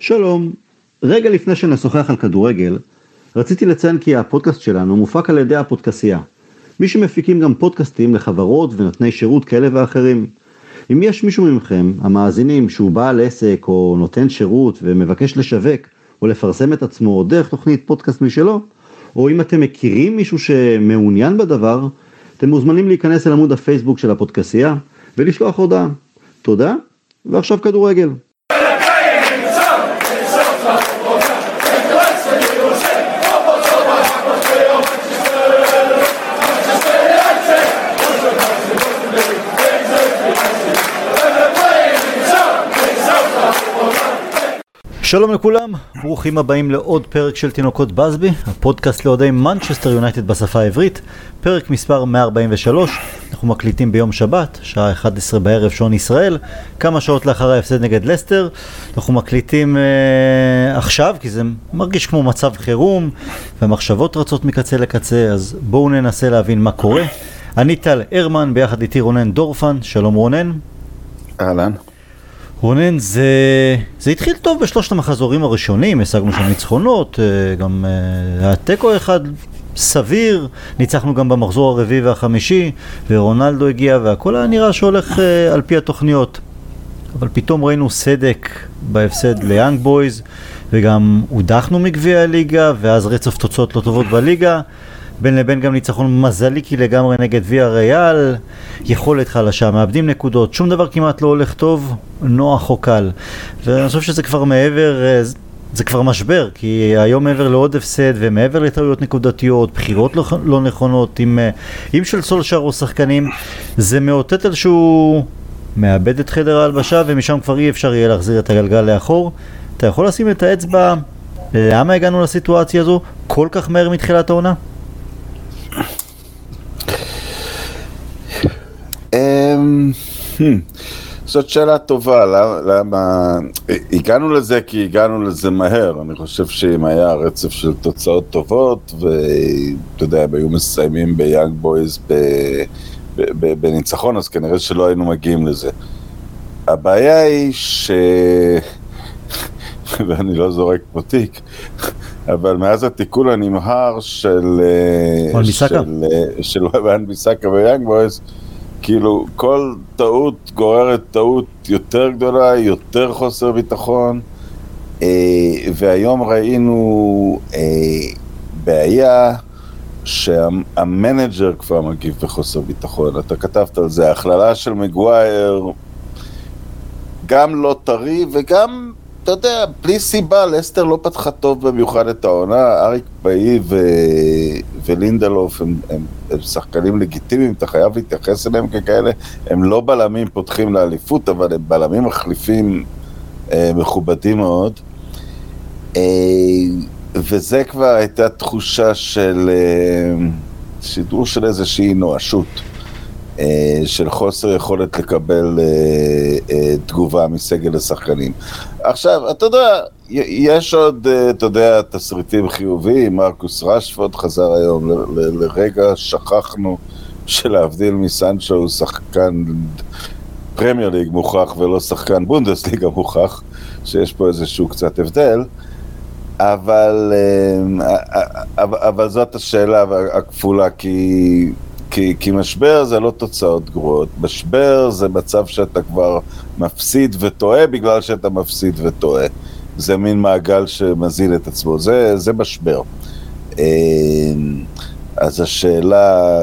שלום, רגע לפני שנשוחח על כדורגל, רציתי לציין כי הפודקאסט שלנו מופק על ידי הפודקסייה. מי שמפיקים גם פודקאסטים לחברות ונותני שירות כאלה ואחרים. אם יש מישהו מכם, המאזינים, שהוא בעל עסק או נותן שירות ומבקש לשווק או לפרסם את עצמו דרך תוכנית פודקאסט משלו, או אם אתם מכירים מישהו שמעוניין בדבר, אתם מוזמנים להיכנס אל עמוד הפייסבוק של הפודקסייה ולשלוח הודעה. תודה, ועכשיו כדורגל. שלום לכולם, ברוכים הבאים לעוד פרק של תינוקות בסבי, הפודקאסט לאוהדי מנצ'סטר יונייטד בשפה העברית, פרק מספר 143, אנחנו מקליטים ביום שבת, שעה 11 בערב שעון ישראל, כמה שעות לאחר ההפסד נגד לסטר, אנחנו מקליטים אה, עכשיו כי זה מרגיש כמו מצב חירום, והמחשבות רצות מקצה לקצה, אז בואו ננסה להבין מה קורה. אני טל הרמן, ביחד איתי רונן דורפן, שלום רונן. אהלן. רונן, זה, זה התחיל טוב בשלושת המחזורים הראשונים, השגנו שם ניצחונות, אה, גם אה, היה תיקו אחד סביר, ניצחנו גם במחזור הרביעי והחמישי, ורונלדו הגיע והכל היה נראה שהולך אה, על פי התוכניות. אבל פתאום ראינו סדק בהפסד ליאנג בויז, וגם הודחנו מגביע הליגה, ואז רצף תוצאות לא טובות בליגה. בין לבין גם ניצחון מזליקי לגמרי נגד ויה ריאל, יכולת חלשה, מאבדים נקודות, שום דבר כמעט לא הולך טוב, נוח או קל. ואני חושב שזה כבר מעבר, אה, זה כבר משבר, כי היום מעבר לעוד הפסד ומעבר לטעויות נקודתיות, בחירות לא, לא נכונות, עם, אה, עם של סולשר או שחקנים, זה מאותת על שהוא מאבד את חדר ההלבשה ומשם כבר אי אפשר יהיה להחזיר את הגלגל לאחור. אתה יכול לשים את האצבע למה הגענו לסיטואציה הזו כל כך מהר מתחילת העונה? זאת שאלה טובה, למה... הגענו לזה כי הגענו לזה מהר, אני חושב שאם היה רצף של תוצאות טובות, ואתה יודע, הם היו מסיימים ביאנג בויז בניצחון, אז כנראה שלא היינו מגיעים לזה. הבעיה היא ש... ואני לא זורק פה תיק, אבל מאז התיקון הנמהר של... של, של ואן ביסאקה ויאנג בויז, כאילו כל טעות גוררת טעות יותר גדולה, יותר חוסר ביטחון, אה, והיום ראינו אה, בעיה שהמנג'ר כבר מגיב בחוסר ביטחון. אתה כתבת על זה, הכללה של מגווייר גם לא טרי וגם אתה יודע, בלי סיבה, לסטר לא פתחה טוב במיוחד את העונה, אריק באי ו... ולינדלוף הם, הם, הם שחקנים לגיטימיים, אתה חייב להתייחס אליהם ככאלה, הם לא בלמים פותחים לאליפות, אבל הם בלמים מחליפים אה, מכובדים מאוד. אה, וזה כבר הייתה תחושה של אה, שידור של איזושהי נואשות. אה, של חוסר יכולת לקבל אה, אה, תגובה מסגל השחקנים. עכשיו, אתה יודע, יש עוד, אתה יודע, תסריטים חיוביים, מרקוס רשפורד חזר היום, לרגע שכחנו שלהבדיל מסנצ'ו הוא שחקן פרמייר ליג מוכח ולא שחקן בונדסליגה מוכח, שיש פה איזשהו קצת הבדל. אבל, אבל זאת השאלה הכפולה, כי כי, כי משבר זה לא תוצאות גרועות, משבר זה מצב שאתה כבר מפסיד וטועה בגלל שאתה מפסיד וטועה. זה מין מעגל שמזין את עצמו, זה, זה משבר. אמ, אז השאלה,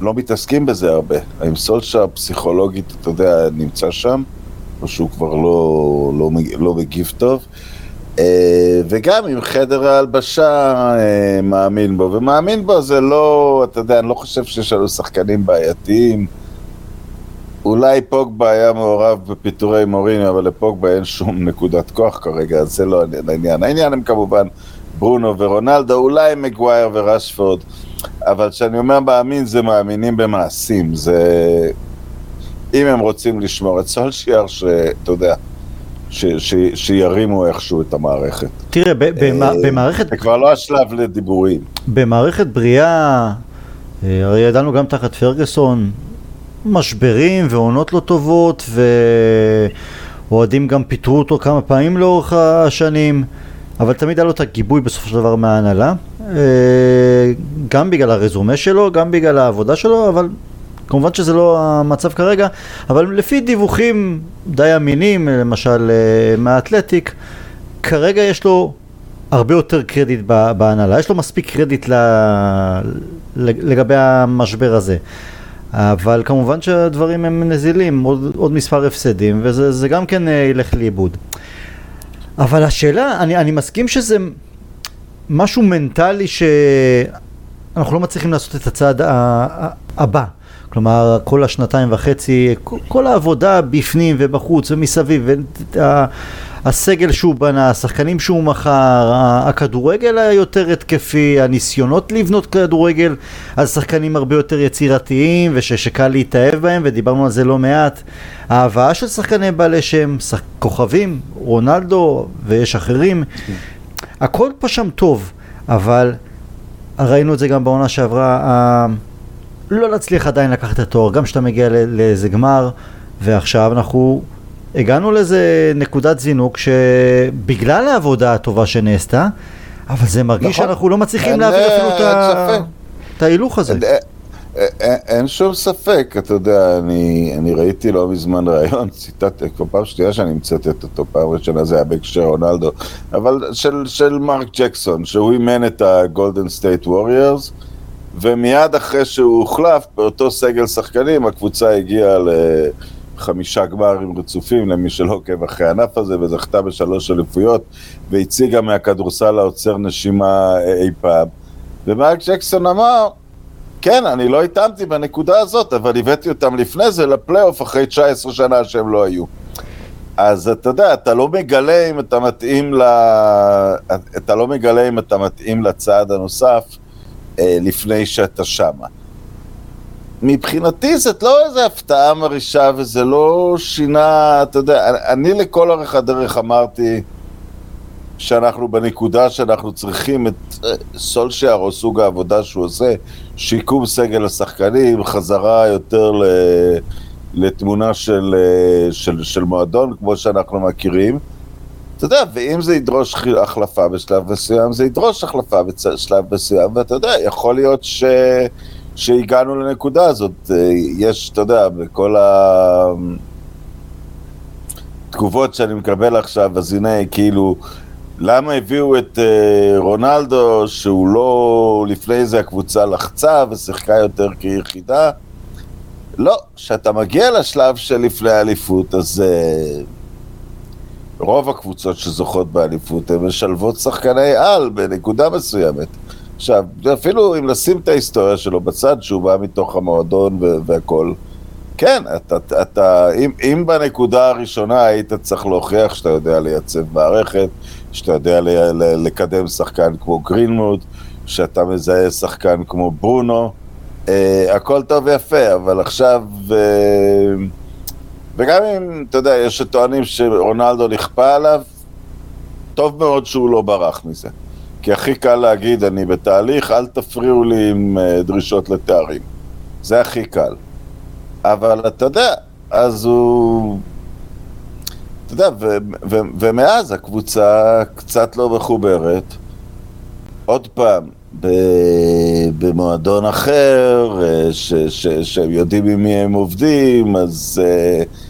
לא מתעסקים בזה הרבה. האם סולשה פסיכולוגית, אתה יודע, נמצא שם, או שהוא כבר לא, לא, לא מגיב טוב? אה, וגם עם חדר ההלבשה אה, מאמין בו, ומאמין בו זה לא, אתה יודע, אני לא חושב שיש לנו שחקנים בעייתיים. אולי פוגבה היה מעורב בפיטורי מוריני, אבל לפוגבה אין שום נקודת כוח כרגע, אז זה לא העניין. העניין הם כמובן ברונו ורונלדו, אולי מגווייר ורשפורד, אבל כשאני אומר מאמין, זה מאמינים במעשים. זה... אם הם רוצים לשמור את סולשיאר, שאתה יודע, ש, ש, שירימו איכשהו את המערכת. תראה, ב, אה, במערכת... זה כבר לא השלב לדיבורים. במערכת בריאה, אה, הרי ידענו גם תחת פרגוסון, משברים ועונות לא טובות, אוהדים גם פיטרו אותו כמה פעמים לאורך השנים, אבל תמיד היה לו את הגיבוי בסופו של דבר מההנהלה, אה, גם בגלל הרזומה שלו, גם בגלל העבודה שלו, אבל כמובן שזה לא המצב כרגע, אבל לפי דיווחים די אמינים, למשל אה, מהאתלטיק, כרגע יש לו הרבה יותר קרדיט בהנהלה, יש לו מספיק קרדיט לגבי המשבר הזה. אבל כמובן שהדברים הם נזילים, עוד, עוד מספר הפסדים, וזה גם כן אה, ילך לאיבוד. אבל השאלה, אני, אני מסכים שזה משהו מנטלי שאנחנו לא מצליחים לעשות את הצעד הבא. כלומר, כל השנתיים וחצי, כל העבודה בפנים ובחוץ ומסביב, הסגל שהוא בנה, השחקנים שהוא מכר, הכדורגל היותר התקפי, הניסיונות לבנות כדורגל על שחקנים הרבה יותר יצירתיים ושקל להתאהב בהם, ודיברנו על זה לא מעט. ההבאה של שחקני בעלי שם, שח... כוכבים, רונלדו ויש אחרים, הכל פה שם טוב, אבל ראינו את זה גם בעונה שעברה. לא להצליח עדיין לקחת את התואר, גם כשאתה מגיע לאיזה גמר, ועכשיו אנחנו הגענו לאיזה נקודת זינוק שבגלל העבודה הטובה שנעשתה, אבל זה מרגיש נכון. שאנחנו לא מצליחים להעביר אפילו את ההילוך הזה. אין שום ספק, אתה יודע, אני, אני ראיתי לא מזמן ראיון, ציטטתי, כל פעם שנייה שאני מצטט אותו, פעם ראשונה זה היה בהקשר רונלדו, אבל של, של מרק ג'קסון, שהוא אימן את הגולדן סטייט ווריורס, ומיד אחרי שהוא הוחלף, באותו סגל שחקנים, הקבוצה הגיעה לחמישה גמרים רצופים, למי שלא עוקב אחרי הענף הזה, וזכתה בשלוש אליפויות, והציגה מהכדורסל העוצר נשימה אי פעם. ומרק ג'קסון אמר, כן, אני לא התאמתי בנקודה הזאת, אבל הבאתי אותם לפני זה לפלייאוף אחרי 19 שנה שהם לא היו. אז אתה יודע, אתה לא מגלה אם אתה מתאים ל... אתה לא מגלה אם אתה מתאים לצעד הנוסף. אה, לפני שאתה שמה. מבחינתי זאת לא איזו הפתעה מרעישה וזה לא שינה, אתה יודע, אני לכל אורך הדרך אמרתי שאנחנו בנקודה שאנחנו צריכים את אה, סולשייר או סוג העבודה שהוא עושה, שיקום סגל השחקנים, חזרה יותר. לתמונה של, אה, של, של מועדון כמו שאנחנו מכירים. אתה יודע, ואם זה ידרוש החלפה בשלב מסוים, זה ידרוש החלפה בשלב מסוים, ואתה יודע, יכול להיות ש... שהגענו לנקודה הזאת. אה, יש, אתה יודע, בכל התגובות שאני מקבל עכשיו, אז הנה, כאילו, למה הביאו את uh, רונלדו, שהוא לא, לפני זה הקבוצה לחצה ושיחקה יותר כיחידה? לא, כשאתה מגיע לשלב של לפני האליפות, אז... Uh, רוב הקבוצות שזוכות באליפות הן משלבות שחקני על בנקודה מסוימת. עכשיו, אפילו אם לשים את ההיסטוריה שלו בצד, שהוא בא מתוך המועדון והכל, כן, אתה, אתה, אם, אם בנקודה הראשונה היית צריך להוכיח שאתה יודע לייצב מערכת, שאתה יודע ל, ל, לקדם שחקן כמו גרינמוד, שאתה מזהה שחקן כמו ברונו, אה, הכל טוב ויפה, אבל עכשיו... אה, וגם אם, אתה יודע, יש שטוענים שרונלדו נכפה עליו, טוב מאוד שהוא לא ברח מזה. כי הכי קל להגיד, אני בתהליך, אל תפריעו לי עם אה, דרישות לתארים. זה הכי קל. אבל אתה יודע, אז הוא... אתה יודע, ו- ו- ומאז הקבוצה קצת לא מחוברת. עוד פעם, ב- במועדון אחר, אה, שהם יודעים עם מי הם עובדים, אז... Uh,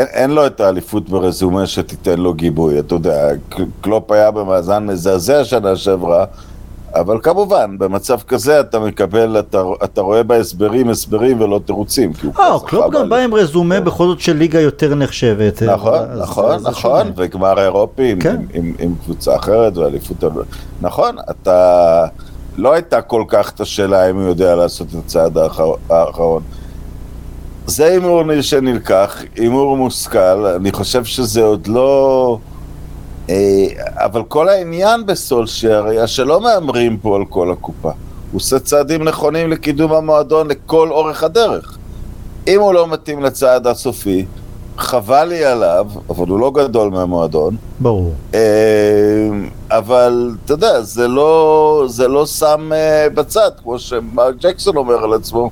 אין, אין לו את האליפות ברזומה שתיתן לו גיבוי, אתה יודע, קלופ היה במאזן מזעזע שנה שעברה, אבל כמובן, במצב כזה אתה מקבל, אתה, אתה רואה בהסברים הסברים ולא תירוצים. אה, קלופ גם בא עם רזומה כן. בכל זאת של ליגה יותר נחשבת. נכון, אז, נכון, אז נכון, וגמר אירופי כן. עם, עם, עם קבוצה אחרת ואליפות... נכון, אתה... לא הייתה כל כך את השאלה אם הוא יודע לעשות את הצעד האחרון. זה הימור שנלקח, הימור מושכל, אני חושב שזה עוד לא... אה, אבל כל העניין בסולשייר היה שלא מהמרים פה על כל הקופה. הוא עושה צעדים נכונים לקידום המועדון לכל אורך הדרך. אם הוא לא מתאים לצעד הסופי, חבל לי עליו, אבל הוא לא גדול מהמועדון. ברור. אה, אבל אתה יודע, זה לא, זה לא שם אה, בצד, כמו שמרק ג'קסון אומר על עצמו,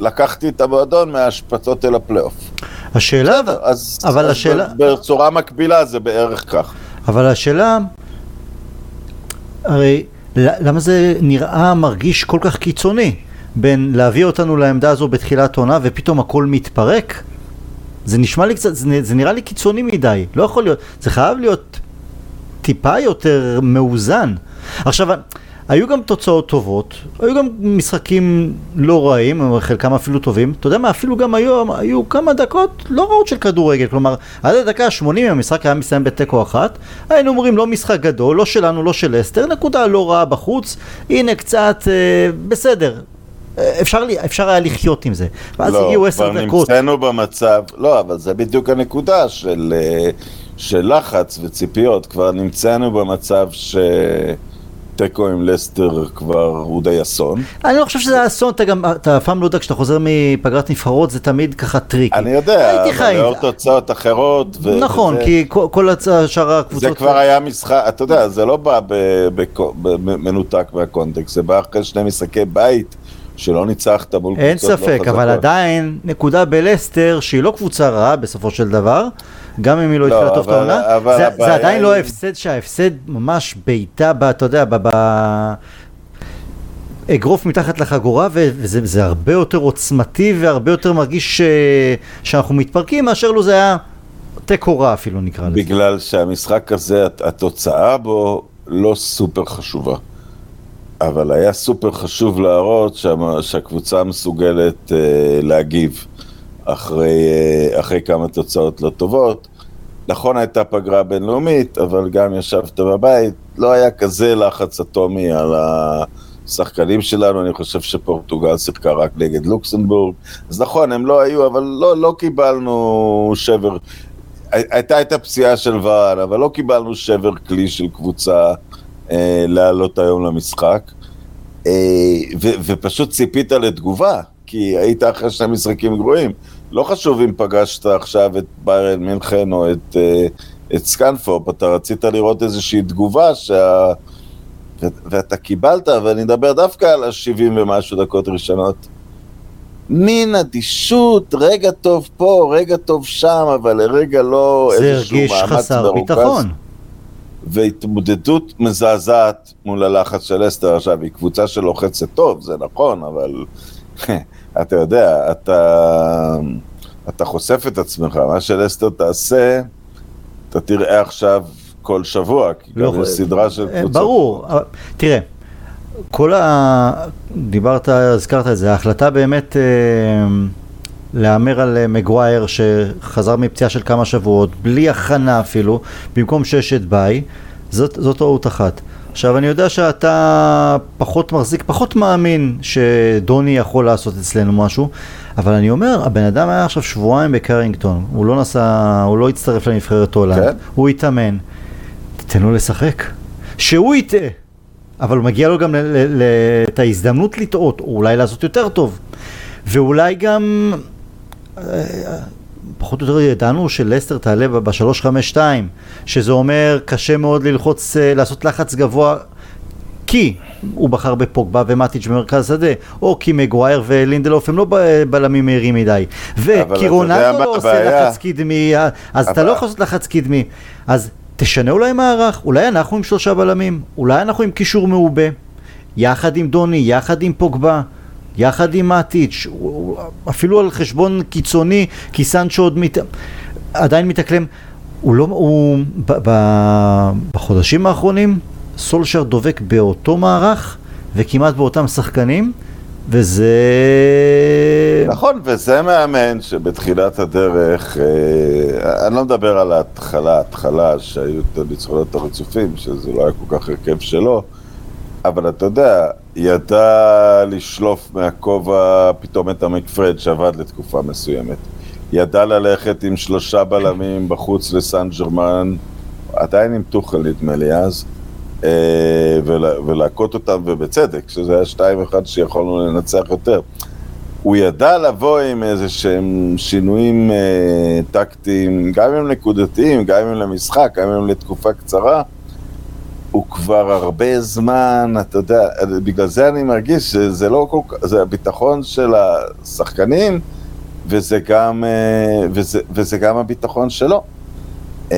לקחתי את המועדון מהשפטות אל הפלייאוף. השאלה, בסדר, אז, אבל אז השאלה, בצורה מקבילה זה בערך כך. אבל השאלה, הרי למה זה נראה, מרגיש כל כך קיצוני בין להביא אותנו לעמדה הזו בתחילת עונה ופתאום הכל מתפרק? זה נשמע לי קצת, זה, זה נראה לי קיצוני מדי, לא יכול להיות, זה חייב להיות טיפה יותר מאוזן. עכשיו, היו גם תוצאות טובות, היו גם משחקים לא רעים, חלקם אפילו טובים. אתה יודע מה, אפילו גם היו, היו כמה דקות לא רעות של כדורגל. כלומר, עד הדקה ה-80 אם המשחק היה מסתיים בתיקו אחת, היינו אומרים לא משחק גדול, לא שלנו, לא של אסתר, נקודה לא רעה בחוץ, הנה קצת, אה, בסדר. אה, אפשר, לי- אפשר היה לחיות עם זה. ואז הגיעו עשר כבר דקות. נמצאנו במצב, לא, אבל זה בדיוק הנקודה של, אה, של לחץ וציפיות. כבר נמצאנו במצב שתיקו עם לסטר כבר הוא די אסון. אני לא חושב שזה אסון, אתה גם, אתה אף פעם לא יודע, כשאתה חוזר מפגרת נבחרות זה תמיד ככה tricky. אני יודע, אבל לאור. תוצאות אחרות. ו- נכון, וזה- כי כל- כל הצ- שאר הקבוצות... זה כבר היה משחק, אתה יודע, זה לא בא ב- במנותק מהקונטקסט, זה בא אחרי שני משחקי בית שלא ניצחת מול אין קבוצות לא ספק, חזקות. אבל עדיין נקודה בלסטר שהיא לא קבוצה רעה בסופו של דבר, גם אם היא לא לא, התחילה טוב את העונה, זה- זה עדיין לא היא- ההפסד שההפסד ממש בעיטה, אתה יודע, ב- ב- אגרוף מתחת לחגורה וזה זה הרבה יותר עוצמתי והרבה יותר מרגיש ש- שאנחנו מתפרקים מאשר לו זה היה תיקו רע אפילו נקרא לזה. בגלל שהמשחק הזה, הת- התוצאה בו לא סופר חשובה. אבל היה סופר חשוב להראות שהמ- שהקבוצה מסוגלת אה, להגיב אחרי, אה, אחרי כמה תוצאות לא טובות. נכון הייתה פגרה בינלאומית, אבל גם ישבת בבית, לא היה כזה לחץ אטומי על השחקנים שלנו, אני חושב שפורטוגל שיחקה רק נגד לוקסמבורג. אז נכון, הם לא היו, אבל לא, לא קיבלנו שבר. הי- הייתה את הפציעה של ורן, אבל לא קיבלנו שבר כלי של קבוצה אה, לעלות היום למשחק. אה, ו- ופשוט ציפית לתגובה, כי היית אחרי שני משחקים גרועים. לא חשוב אם פגשת עכשיו את ביירן מינכן או את, אה, את סקנפורפ, אתה רצית לראות איזושהי תגובה שה... ו- ואתה קיבלת, ואני אדבר דווקא על ה-70 ומשהו דקות ראשונות. מין אדישות, רגע טוב פה, רגע טוב שם, אבל לרגע לא זה איזשהו הרגיש מאמץ חסר מרוכז. ביטחון. והתמודדות מזעזעת מול הלחץ של אסתר. עכשיו, היא קבוצה שלוחצת טוב, זה נכון, אבל אתה יודע, אתה, אתה חושף את עצמך, מה שאסתר תעשה, אתה תראה עכשיו כל שבוע, כי לא גם יש סדרה של אה, קבוצות. ברור, תראה, כל ה... דיברת, הזכרת את זה, ההחלטה באמת אה, להמר על אה, מגווייר שחזר מפציעה של כמה שבועות, בלי הכנה אפילו, במקום ששת ביי, זאת, זאת טעות אחת. עכשיו אני יודע שאתה פחות מחזיק, פחות מאמין שדוני יכול לעשות אצלנו משהו, אבל אני אומר, הבן אדם היה עכשיו שבועיים בקרינגטון, הוא לא נסע, הוא לא הצטרף לנבחרת הולנד, כן. הוא התאמן, תיתן לו לשחק. שהוא יטעה, אבל מגיע לו גם את ההזדמנות לטעות, או אולי לעשות יותר טוב. ואולי גם, פחות או יותר ידענו שלסטר תעלה ב-352, שזה אומר קשה מאוד ללחוץ, אה, לעשות לחץ גבוה, כי הוא בחר בפוגבה ומטיץ' במרכז שדה, או כי מגווייר ולינדלוף הם לא בלמים מהירים מדי, וכי רונלדו לא עושה הבעיה? לחץ קדמי, אה, אז אתה לא יכול לעשות לחץ קדמי. אז תשנה אולי מערך, אולי אנחנו עם שלושה בלמים, אולי אנחנו עם קישור מעובה, יחד עם דוני, יחד עם פוגבה, יחד עם מאטיץ', אפילו על חשבון קיצוני, כי סנצ'ו עוד מת... עדיין מתאקלם. הוא לא, הוא, ב, ב, בחודשים האחרונים, סולשר דובק באותו מערך וכמעט באותם שחקנים, וזה... נכון, וזה מאמן שבתחילת הדרך, אה, אני לא מדבר על ההתחלה, ההתחלה שהיו את הניצחונות הרצופים, שזה לא היה כל כך הרכב שלו, אבל אתה יודע, ידע לשלוף מהכובע פתאום את המקפרד שעבד לתקופה מסוימת. ידע ללכת עם שלושה בלמים בחוץ לסן ג'רמן, עדיין עם טוחל נדמה לי אז, אה, ולה- ולהכות אותם, ובצדק, שזה היה שתיים אחד שיכולנו לנצח יותר. הוא ידע לבוא עם איזה שהם שינויים אה, טקטיים, גם אם נקודתיים, גם אם למשחק, גם אם לתקופה קצרה. הוא כבר הרבה זמן, אתה יודע, בגלל זה אני מרגיש שזה לא כל כך, זה הביטחון של השחקנים וזה גם, אה, וזה, וזה גם הביטחון שלו. אה,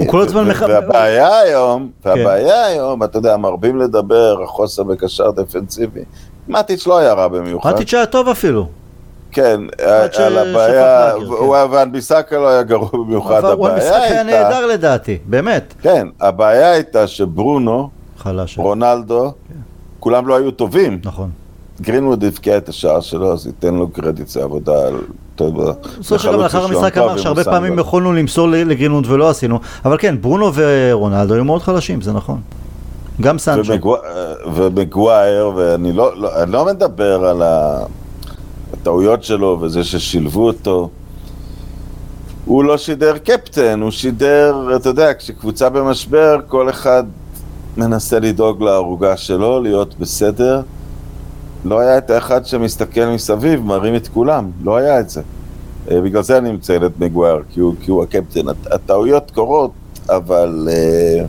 הוא כל הזמן מח- והבעיה היום, כן. והבעיה היום, אתה יודע, מרבים לדבר, החוסר בקשר דפנסיבי. מטיץ' לא היה רע במיוחד. מטיץ' היה טוב אפילו. כן, ש- על הבעיה, שפך לאגר, הוא- ואן ביסאקה לא היה גרוע במיוחד, אבל הוא המשחק הבעיה היה הייתה, נהדר לדעתי, באמת. כן, הבעיה הייתה שברונו, חלש. רונלדו, כולם לא היו טובים. נכון. גרינווד הבקיע את השער שלו, אז ייתן לו קרדיט, זה עבודה על... בסופו של דבר לאחר המשחק אמר שהרבה פעמים. יכולנו למסור לגרינווד ולא עשינו, אבל כן, ברונו ורונלדו היו מאוד חלשים, זה נכון. גם סנצ'ו. ומגו- ומגווייר, ואני לא, לא, אני לא מדבר על ה- הטעויות שלו וזה ששילבו אותו. הוא לא שידר קפטן, הוא שידר, אתה יודע, כשקבוצה במשבר, כל אחד מנסה לדאוג לערוגה שלו, להיות בסדר. לא היה את האחד שמסתכל מסביב, מרים את כולם, לא היה את זה. אה, בגלל זה אני מציין את מגווייר, כי הוא, כי הוא הקפטן. הט- הטעויות קורות, אבל... אה,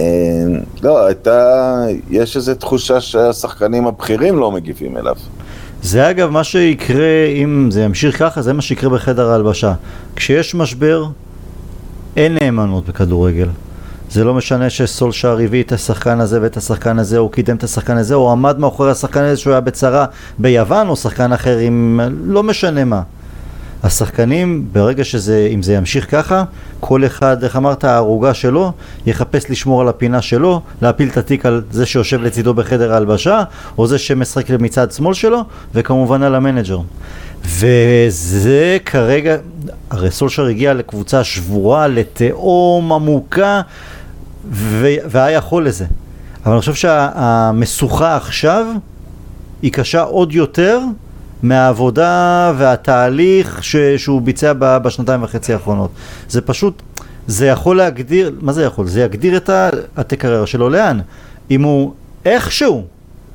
אה, לא, הייתה... יש איזו תחושה שהשחקנים הבכירים לא מגיבים אליו. זה אגב מה שיקרה, אם זה ימשיך ככה, זה מה שיקרה בחדר ההלבשה. כשיש משבר, אין נאמנות בכדורגל. זה לא משנה שסולשאר הביא את השחקן הזה ואת השחקן הזה, או קידם את השחקן הזה, או עמד מאחורי השחקן הזה שהוא היה בצרה ביוון, או שחקן אחר עם... לא משנה מה. השחקנים, ברגע שזה, אם זה ימשיך ככה, כל אחד, איך אמרת, הערוגה שלו, יחפש לשמור על הפינה שלו, להפיל את התיק על זה שיושב לצידו בחדר ההלבשה, או זה שמשחק מצד שמאל שלו, וכמובן על המנג'ר. וזה כרגע, הרי סולשר הגיע לקבוצה שבורה, לתהום עמוקה, ו- והיה יכול לזה. אבל אני חושב שהמשוכה עכשיו היא קשה עוד יותר מהעבודה והתהליך ש- שהוא ביצע ב- בשנתיים וחצי האחרונות. זה פשוט, זה יכול להגדיר, מה זה יכול? זה יגדיר את ה- הקריירה שלו לאן. אם הוא איכשהו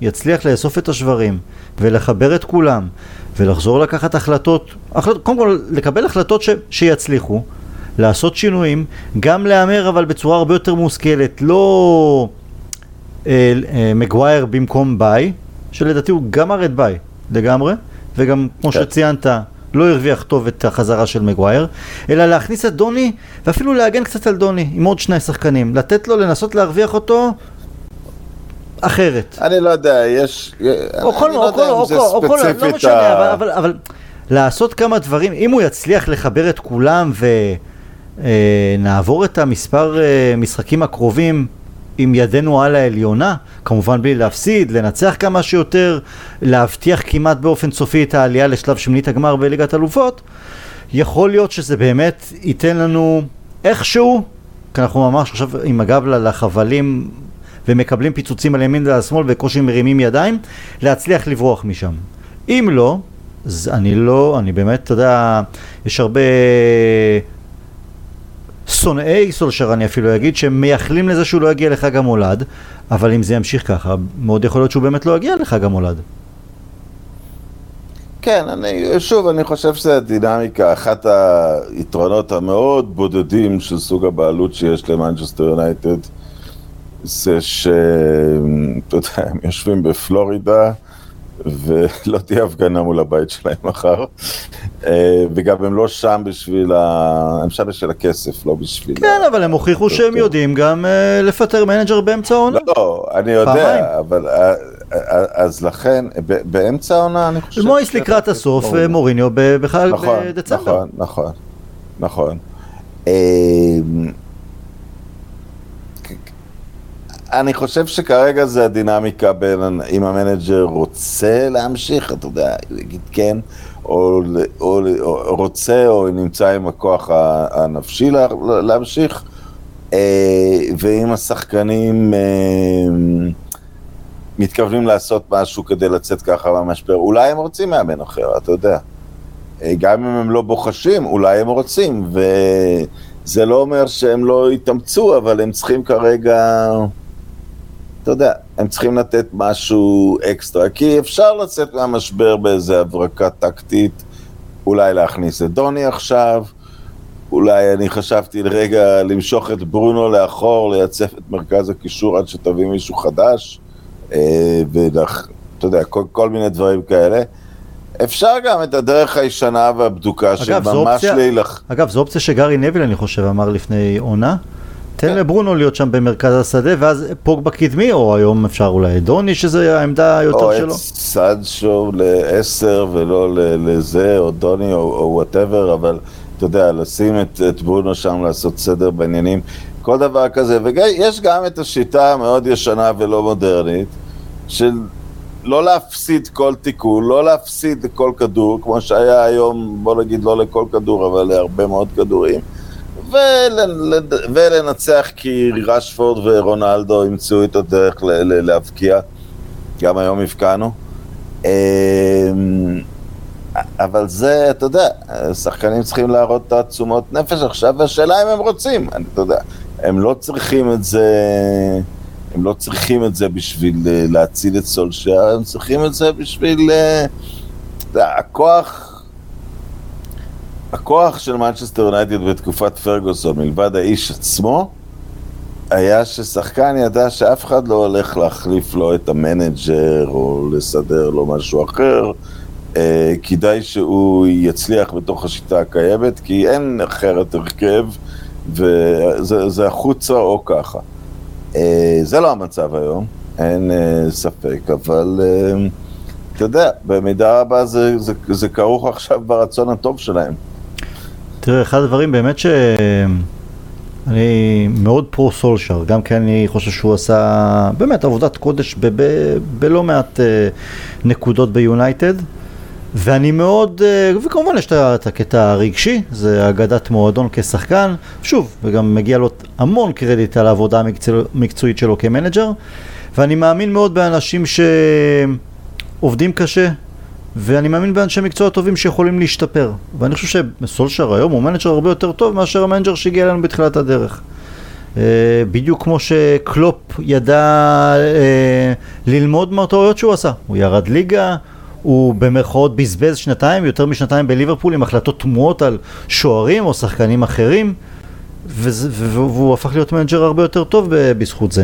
יצליח לאסוף את השברים ולחבר את כולם ולחזור לקחת החלטות, החלט, קודם כל לקבל החלטות ש, שיצליחו, לעשות שינויים, גם להמר אבל בצורה הרבה יותר מושכלת, לא אה, אה, מגווייר במקום ביי, שלדעתי הוא גם ארד ביי לגמרי, וגם כמו כן. שציינת, לא הרוויח טוב את החזרה של מגווייר, אלא להכניס את דוני, ואפילו להגן קצת על דוני, עם עוד שני שחקנים, לתת לו לנסות להרוויח אותו אחרת. אני לא יודע, יש... או כל, או כל, או כל, או כל, לא משנה, אבל, אבל, אבל לעשות כמה דברים, אם הוא יצליח לחבר את כולם ונעבור את המספר אה, משחקים הקרובים עם ידנו על העליונה, כמובן בלי להפסיד, לנצח כמה שיותר, להבטיח כמעט באופן סופי את העלייה לשלב שמינית הגמר בליגת אלופות, יכול להיות שזה באמת ייתן לנו איכשהו, כי אנחנו ממש עכשיו עם הגב לחבלים ומקבלים פיצוצים על ימין ועל שמאל וקושי מרימים ידיים, להצליח לברוח משם. אם לא, אז אני לא, אני באמת, אתה יודע, יש הרבה שונאי סולשר, אני אפילו אגיד, שמייחלים לזה שהוא לא יגיע לחג המולד, אבל אם זה ימשיך ככה, מאוד יכול להיות שהוא באמת לא יגיע לחג המולד. כן, אני, שוב, אני חושב שזה דינמיקה, אחת היתרונות המאוד בודדים של סוג הבעלות שיש למנצ'סטר יונייטד, זה שאתה יודע, הם יושבים בפלורידה, ולא תהיה הפגנה מול הבית שלהם מחר, אה, וגם הם לא שם בשביל ה... הם שם בשביל הכסף, לא בשביל... כן, אבל הם הוכיחו שהם כן. יודעים גם אה, לפטר מנג'ר באמצע העונה. לא, אני יודע, פעמיים. אבל אה, אז לכן, באמצע העונה אני חושב... מויס לקראת הסוף, מוריניו בכלל נכון, בדצמבר. נכון, נכון, נכון. אני חושב שכרגע זה הדינמיקה בין אם המנג'ר רוצה להמשיך, אתה יודע, יגיד כן, או, או, או רוצה או נמצא עם הכוח הנפשי לה, להמשיך, אה, ואם השחקנים אה, מתכוונים לעשות משהו כדי לצאת ככה מהמשבר, אולי הם רוצים מאמן אחר, אתה יודע. אה, גם אם הם לא בוחשים, אולי הם רוצים, וזה לא אומר שהם לא יתאמצו, אבל הם צריכים כרגע, אתה יודע, הם צריכים לתת משהו אקסטרה, כי אפשר לצאת מהמשבר באיזה הברקה טקטית, אולי להכניס את דוני עכשיו, אולי אני חשבתי לרגע למשוך את ברונו לאחור, לייצב את מרכז הקישור עד שתביא מישהו חדש, אה, ואתה יודע, כל, כל מיני דברים כאלה. אפשר גם את הדרך הישנה והבדוקה של ממש אופציה- להילח... אגב, זו אופציה שגארי נוויל, אני חושב, אמר לפני עונה. תן כן. לברונו להיות שם במרכז השדה, ואז פוגבה קדמי, או היום אפשר אולי דוני, שזה העמדה או היותר את שלו. סנצ'ו לעשר ולא לזה, או דוני, או whatever, אבל אתה יודע, לשים את, את ברונו שם, לעשות סדר בעניינים, כל דבר כזה. ויש גם את השיטה המאוד ישנה ולא מודרנית, של לא להפסיד כל תיקון, לא להפסיד כל כדור, כמו שהיה היום, בוא נגיד לא לכל כדור, אבל להרבה מאוד כדורים. ול, ולנצח כי רשפורד ורונלדו ימצאו את הדרך להבקיע. גם היום הבקענו. אמ, אבל זה, אתה יודע, שחקנים צריכים להראות תעצומות נפש עכשיו, והשאלה אם הם רוצים, אני, אתה יודע, הם לא צריכים את זה, הם לא צריכים את זה בשביל אה, להציל את סולשייר, הם צריכים את זה בשביל, אה, אתה יודע, הכוח, הכוח של מנצ'סטר יונייטד בתקופת פרגוסון, מלבד האיש עצמו, היה ששחקן ידע שאף אחד לא הולך להחליף לו את המנג'ר או לסדר לו משהו אחר. אה, כדאי שהוא יצליח בתוך השיטה הקיימת, כי אין אחרת הרכב, וזה זה החוצה או ככה. אה, זה לא המצב היום, אין אה, ספק, אבל אה, אתה יודע, במידה רבה זה, זה, זה כרוך עכשיו ברצון הטוב שלהם. תראה, אחד הדברים באמת שאני מאוד פרו סולשר, גם כי אני חושב שהוא עשה באמת עבודת קודש בלא מעט אה, נקודות ביונייטד. ואני מאוד, אה, וכמובן יש את הקטע הרגשי, זה אגדת מועדון כשחקן, שוב, וגם מגיע לו המון קרדיט על העבודה המקצוע- המקצועית שלו כמנג'ר, ואני מאמין מאוד באנשים שעובדים קשה, ואני מאמין באנשי מקצוע טובים שיכולים להשתפר. ואני חושב שסולשר היום הוא מנג'ר הרבה יותר טוב מאשר המנג'ר שהגיע אלינו בתחילת הדרך. אה, בדיוק כמו שקלופ ידע אה, ללמוד מהטעויות שהוא עשה. הוא ירד ליגה, הוא במרכאות בזבז שנתיים, יותר משנתיים בליברפול עם החלטות תמוהות על שוערים או שחקנים אחרים, וזה, והוא הפך להיות מנג'ר הרבה יותר טוב בזכות זה.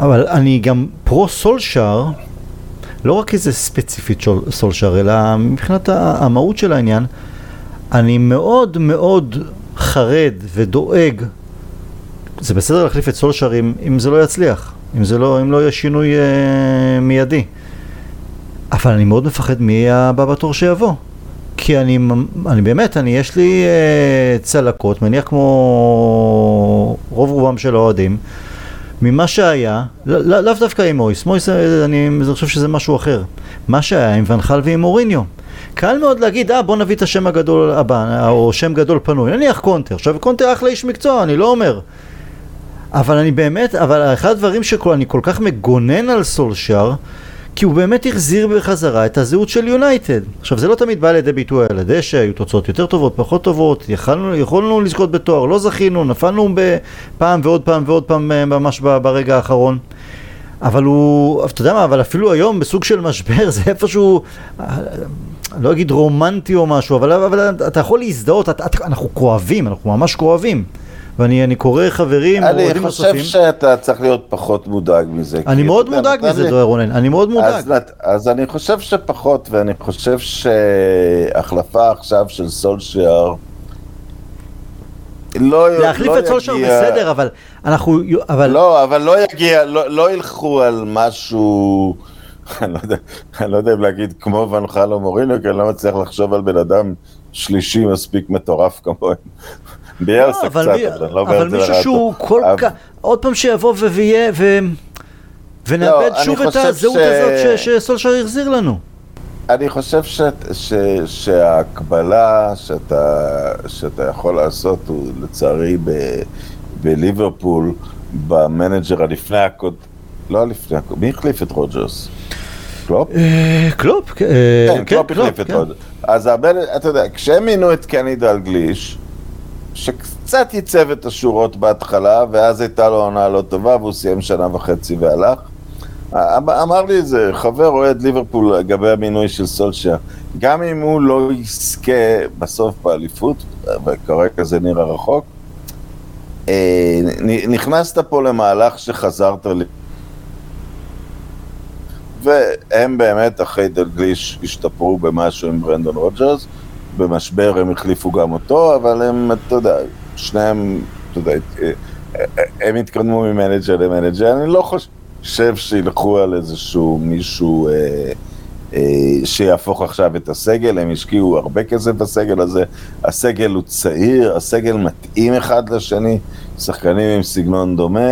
אבל אני גם פרו סולשר, לא רק איזה ספציפית סולשר, אלא מבחינת המהות של העניין, אני מאוד מאוד חרד ודואג, זה בסדר להחליף את סולשר אם, אם זה לא יצליח, אם, זה לא, אם לא יהיה שינוי אה, מיידי, אבל אני מאוד מפחד מי יהיה הבא בתור שיבוא. כי אני, אני באמת, אני, יש לי אה, צלקות, מניח כמו רוב רובם של האוהדים, ממה שהיה, לא- לא- לאו דווקא עם מויס, מויס אה, אני, אני חושב שזה משהו אחר. מה שהיה עם ואן חאל ועם מוריניו. קל מאוד להגיד, אה בוא נביא את השם הגדול הבא, או שם גדול פנוי, נניח קונטה. עכשיו קונטה אחלה איש מקצוע, אני לא אומר. אבל אני באמת, אבל אחד הדברים שאני כל כך מגונן על סולשר, כי הוא באמת החזיר בחזרה את הזהות של יונייטד. עכשיו זה לא תמיד בא לידי ביטוי על הדשא, היו תוצאות יותר טובות, פחות טובות, יכלנו, יכולנו לזכות בתואר, לא זכינו, נפלנו פעם ועוד פעם ועוד פעם אה, ממש ברגע האחרון. אבל הוא, אתה יודע מה, אבל אפילו היום בסוג של משבר זה איפשהו, אה, לא אגיד רומנטי או משהו, אבל, אבל אתה יכול להזדהות, אנחנו כואבים, אנחנו ממש כואבים. ואני אני קורא חברים, אני אוהדים חושב נוספים. שאתה צריך להיות פחות מודאג מזה. אני מאוד מודאג מזה, דואר רונן, אני מאוד מודאג. אז, אני חושב שפחות, ואני חושב שהחלפה עכשיו של סולשייר לא, להחליף לא את סולשר יגיע- בסדר, אבל אנחנו, אבל לא, אבל לא יגיע, לא, לא ילכו על משהו, אני לא יודע, אני לא יודע אם להגיד כמו ונחל או מוריניו, כי אני לא מצליח לחשוב על בן אדם שלישי מספיק מטורף כמוהם. ביאלסה לא, קצת, אבל, אבל אני לא אומר אבל את זה מישהו לרעתו. שהוא כל אבל- כך, עוד פעם שיבוא ויהיה. ונאבד לא, שוב את הזהות הזאת שסולשר החזיר לנו. אני חושב ש, ש, שההקבלה שאתה, שאתה יכול לעשות הוא לצערי ב, בליברפול, במנג'ר הלפני הקוד... לא הלפני הקוד... מי החליף את רוג'רס? קלופ? אה, קלופ, כן, אה, כן, קלופ החליף את כן. רוג'רס. אז אתה יודע, כשהם מינו את קני דלגליש, שקצת ייצב את השורות בהתחלה, ואז הייתה לו עונה לא טובה, והוא סיים שנה וחצי והלך. אמ- אמר לי איזה חבר אוהד ליברפול לגבי המינוי של סולשייר, גם אם הוא לא יזכה בסוף באליפות, וכרגע זה נראה רחוק, אה, נכנסת פה למהלך שחזרת לי. והם באמת אחרי דלגליש השתפרו במשהו עם ברנדון רוג'רס, במשבר הם החליפו גם אותו, אבל הם, אתה יודע, שניהם, אתה יודע, הם התקדמו ממנג'ר למנג'ר, אני לא חושב שילכו על איזשהו מישהו... אה, אה, שיהפוך עכשיו את הסגל, הם השקיעו הרבה כסף בסגל הזה, הסגל הוא צעיר, הסגל מתאים אחד לשני, שחקנים עם סגנון דומה.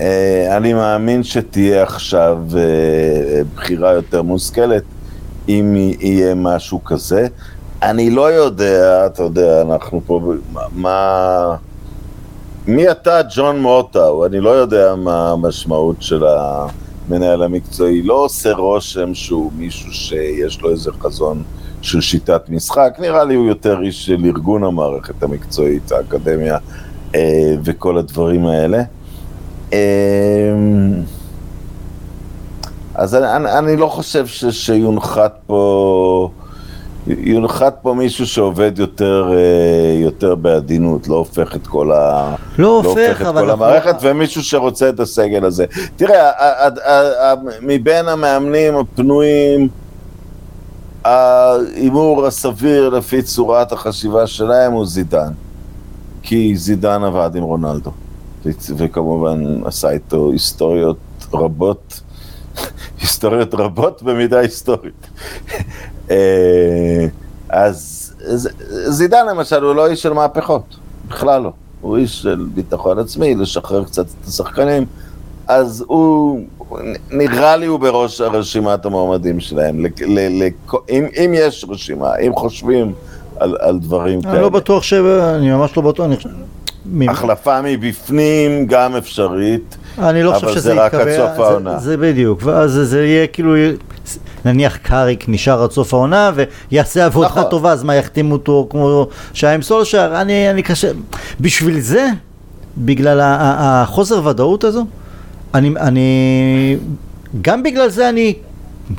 אה, אני מאמין שתהיה עכשיו אה, בחירה יותר מושכלת, אם יהיה משהו כזה. אני לא יודע, אתה יודע, אנחנו פה, מה... מי אתה, ג'ון מוטאו? אני לא יודע מה המשמעות של. המנהל המקצועי לא עושה רושם שהוא מישהו שיש לו איזה חזון של שיטת משחק, נראה לי הוא יותר איש של ארגון המערכת המקצועית, האקדמיה אה, וכל הדברים האלה. אה, אז אני, אני, אני לא חושב ש, שיונחת פה... יונחת פה מישהו שעובד יותר, אה, יותר בעדינות, לא הופך את כל, ה... לא, לא הופך, את כל המערכת, ומישהו שרוצה את הסגל הזה. תראה, מבין המאמנים הפנויים, ההימור הסביר לפי צורת החשיבה שלהם הוא זידן. כי זידן עבד עם רונלדו, וכמובן עשה איתו היסטוריות רבות, היסטוריות רבות במידה היסטורית. אה, אז זידן למשל הוא לא איש של מהפכות, בכלל לא. הוא איש של ביטחון עצמי, לשחרר קצת את השחקנים, אז הוא, נראה לי הוא בראש רשימת המועמדים שלהם. ל, ל, ל, אם, אם יש רשימה, אם חושבים על, על דברים כאלה. אני לא בטוח ש... אני ממש לא בטוח. אני... החלפה מבפנים גם אפשרית. אני לא חושב שזה יתקבל, אבל זה רק עד סוף העונה. זה, זה בדיוק, ואז זה יהיה כאילו, נניח קאריק נשאר עד סוף העונה ויעשה עבודה נכון. טובה, אז מה יחתימו אותו כמו שהיה עם סולשר? אני, אני קשה, בשביל זה, בגלל החוסר ודאות הזו, אני, אני, גם בגלל זה אני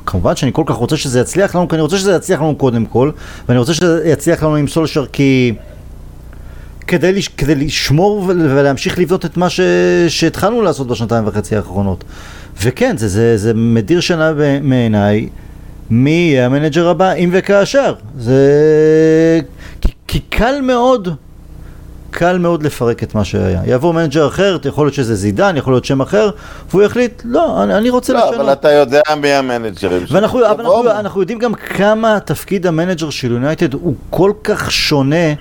כמובן שאני כל כך רוצה שזה יצליח לנו, כי אני רוצה שזה יצליח לנו קודם כל, ואני רוצה שזה יצליח לנו עם סולשר כי... כדי, לש, כדי לשמור ולהמשיך לבנות את מה ש, שהתחלנו לעשות בשנתיים וחצי האחרונות. וכן, זה, זה, זה מדיר שינה מעניין מי יהיה המנג'ר הבא, אם וכאשר. זה... כי, כי קל מאוד, קל מאוד לפרק את מה שהיה. יבוא מנג'ר אחר, יכול להיות שזה זידן, יכול להיות שם אחר, והוא יחליט, לא, אני, אני רוצה לא, לשנות. לא, אבל אתה יודע מי המנג'רים שלו. ואנחנו אנחנו, אנחנו יודעים גם כמה תפקיד המנג'ר של יונייטד הוא כל כך שונה.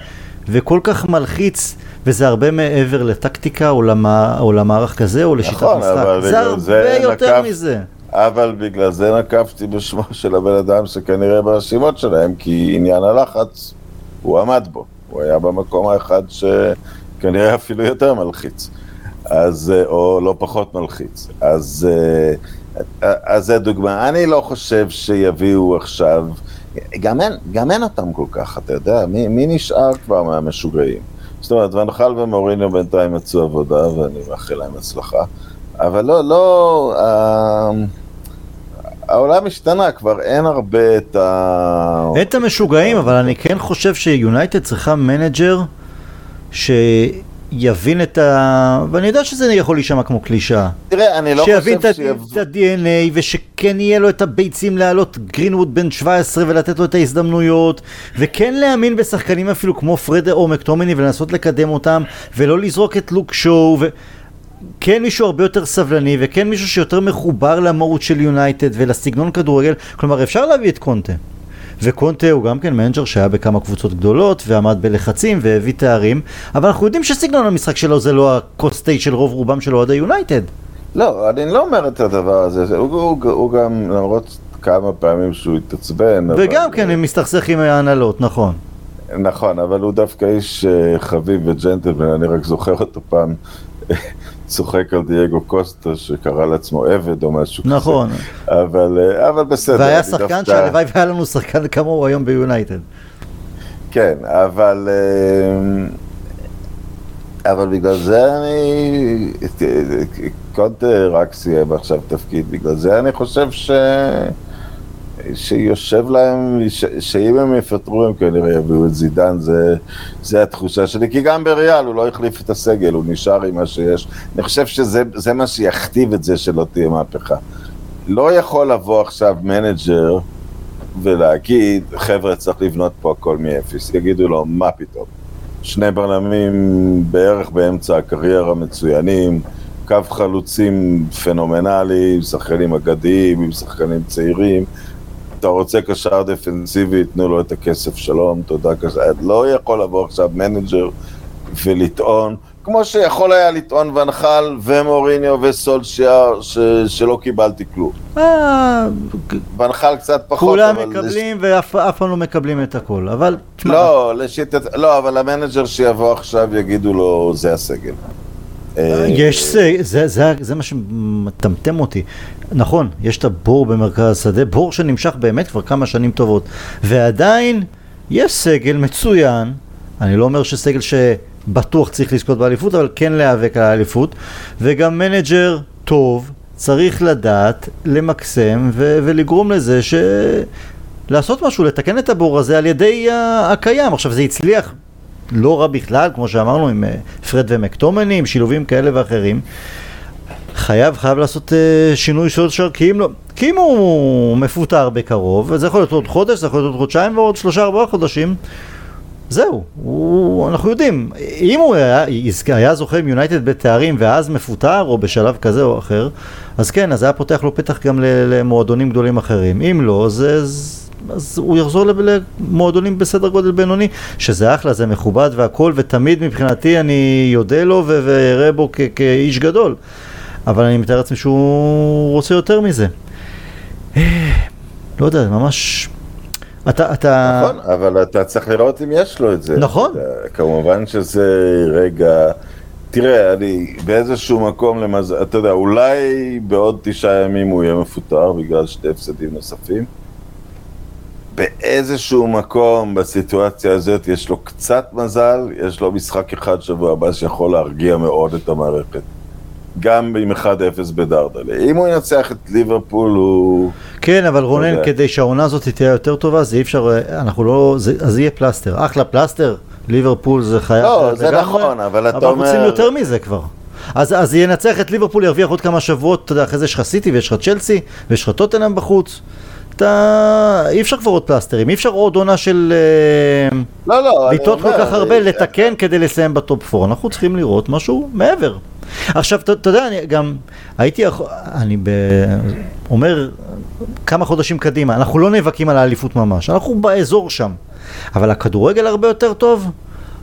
וכל כך מלחיץ, וזה הרבה מעבר לטקטיקה או, למה, או למערך כזה או לשיטת נכון, משחק. זה הרבה זה יותר נקף, מזה. אבל בגלל זה נקפתי בשמו של הבן אדם שכנראה ברשימות שלהם, כי עניין הלחץ, הוא עמד בו. הוא היה במקום האחד שכנראה אפילו יותר מלחיץ. אז, או לא פחות מלחיץ. אז, אז זה דוגמה. אני לא חושב שיביאו עכשיו... גם אין, גם אין אותם כל כך, אתה יודע, מי, מי נשאר כבר מהמשוגעים? זאת אומרת, ואן חאל ומוריניו בינתיים מצאו עבודה, ואני מאחל להם הצלחה, אבל לא, לא, אה, העולם השתנה, כבר אין הרבה את ה... את המשוגעים, אבל אני כן חושב שיונייטד צריכה מנג'ר ש... יבין את ה... ואני יודע שזה יכול להישמע כמו קלישאה. תראה, אני לא חושב שיבין את ה-DNA ושכן יהיה לו את הביצים להעלות גרינווד בן 17 ולתת לו את ההזדמנויות וכן להאמין בשחקנים אפילו כמו פרד או מקטומני ולנסות לקדם אותם ולא לזרוק את לוק שואו ו... כן מישהו הרבה יותר סבלני וכן מישהו שיותר מחובר למהות של יונייטד ולסגנון כדורגל כלומר אפשר להביא את קונטה וקונטה הוא גם כן מנג'ר שהיה בכמה קבוצות גדולות ועמד בלחצים והביא תארים, אבל אנחנו יודעים שסגנון המשחק שלו זה לא ה-cup of tea של רוב רובם של אוהדי יונייטד. לא, אני לא אומר את הדבר הזה, הוא, הוא, הוא גם, למרות כמה פעמים שהוא התעצבן. וגם אבל... כן, הם מסתכסך עם ההנהלות, נכון. נכון, אבל הוא דווקא איש אה, חביב וג'נטלמן, אני רק זוכר אותו פעם צוחק על דייגו קוסטה שקרא לעצמו עבד או משהו כזה. נכון. אבל, אה, אבל בסדר. והיה שחקן דווקא... שהלוואי והיה לנו שחקן כמוהו היום ביונייטד. כן, אבל... אה, אבל בגלל זה אני... קונטה רק סיים עכשיו תפקיד, בגלל זה אני חושב ש... שיושב להם, שאם הם יפטרו הם כנראה יביאו את זידן, זה, זה התחושה שלי, כי גם בריאל הוא לא החליף את הסגל, הוא נשאר עם מה שיש. אני חושב שזה מה שיכתיב את זה שלא תהיה מהפכה. לא יכול לבוא עכשיו מנג'ר ולהגיד, חבר'ה, צריך לבנות פה הכל מאפס. יגידו לו, מה פתאום? שני בלמים בערך באמצע הקריירה מצוינים, קו חלוצים פנומנלי, שחקנים אגדיים, עם שחקנים צעירים. אתה רוצה קשר דפנסיבי, תנו לו את הכסף, שלום, תודה קשר. לא יכול לבוא עכשיו מנג'ר ולטעון, כמו שיכול היה לטעון ואן חאל ומוריניו וסולשיאר, ש... שלא קיבלתי כלום. אה, ואן חאל קצת פחות, כולם אבל... מקבלים ואף אף פעם לא מקבלים את הכל, אבל... לא, לשיטת... לא, אבל המנג'ר שיבוא עכשיו יגידו לו, זה הסגל. אה, יש, זה, זה, זה, זה מה שמטמטם אותי. נכון, יש את הבור במרכז השדה, בור שנמשך באמת כבר כמה שנים טובות, ועדיין יש סגל מצוין, אני לא אומר שסגל שבטוח צריך לזכות באליפות, אבל כן להיאבק על האליפות, וגם מנג'ר טוב צריך לדעת למקסם ו- ולגרום לזה ש... לעשות משהו, לתקן את הבור הזה על ידי הקיים. עכשיו זה הצליח לא רע בכלל, כמו שאמרנו, עם אה, פרד ומקטומני, עם שילובים כאלה ואחרים. חייב, חייב לעשות uh, שינוי סולשר, כי אם לא, כי אם הוא מפוטר בקרוב, וזה יכול להיות עוד חודש, זה יכול להיות עוד חודשיים ועוד שלושה ארבעה חודשים, זהו, הוא, אנחנו יודעים, אם הוא היה, היה זוכה עם יונייטד בתארים ואז מפוטר, או בשלב כזה או אחר, אז כן, אז היה פותח לו פתח גם למועדונים גדולים אחרים. אם לא, זה... אז הוא יחזור למועדונים בסדר גודל בינוני, שזה אחלה, זה מכובד והכל, ותמיד מבחינתי אני אודה לו ואראה בו כאיש גדול. אבל אני מתאר לעצמי שהוא רוצה יותר מזה. אה, לא יודע, ממש... אתה, אתה... נכון, אבל אתה צריך לראות אם יש לו את זה. נכון. כמובן שזה רגע... תראה, אני באיזשהו מקום למזל, אתה יודע, אולי בעוד תשעה ימים הוא יהיה מפוטר בגלל שתי הפסדים נוספים. באיזשהו מקום בסיטואציה הזאת יש לו קצת מזל, יש לו משחק אחד שבוע הבא שיכול להרגיע מאוד את המערכת. גם עם 1-0 בדרדלה. אם הוא ינצח את ליברפול הוא... כן, אבל רונן, יודע. כדי שהעונה הזאת תהיה יותר טובה, זה אי אפשר, אנחנו לא, זה, אז יהיה פלסטר. אחלה פלסטר, ליברפול זה חייב... לא, זה לגמרי, נכון, אבל אתה אומר... אבל רוצים יותר מזה כבר. אז, אז ינצח את ליברפול, ירוויח עוד כמה שבועות, אתה יודע, אחרי זה יש לך סיטי ויש לך צ'לסי ויש לך טוטנאם בחוץ. אתה... אי אפשר כבר עוד פלסטרים, אי אפשר עוד עונה של... לא, לא, אני אומר... כל כך הרבה, לתקן כדי לסיים בטופ 4. אנחנו צריכים לראות משהו מעבר. עכשיו, אתה יודע, אני גם הייתי, אני ב... אומר כמה חודשים קדימה, אנחנו לא נאבקים על האליפות ממש, אנחנו באזור שם, אבל הכדורגל הרבה יותר טוב,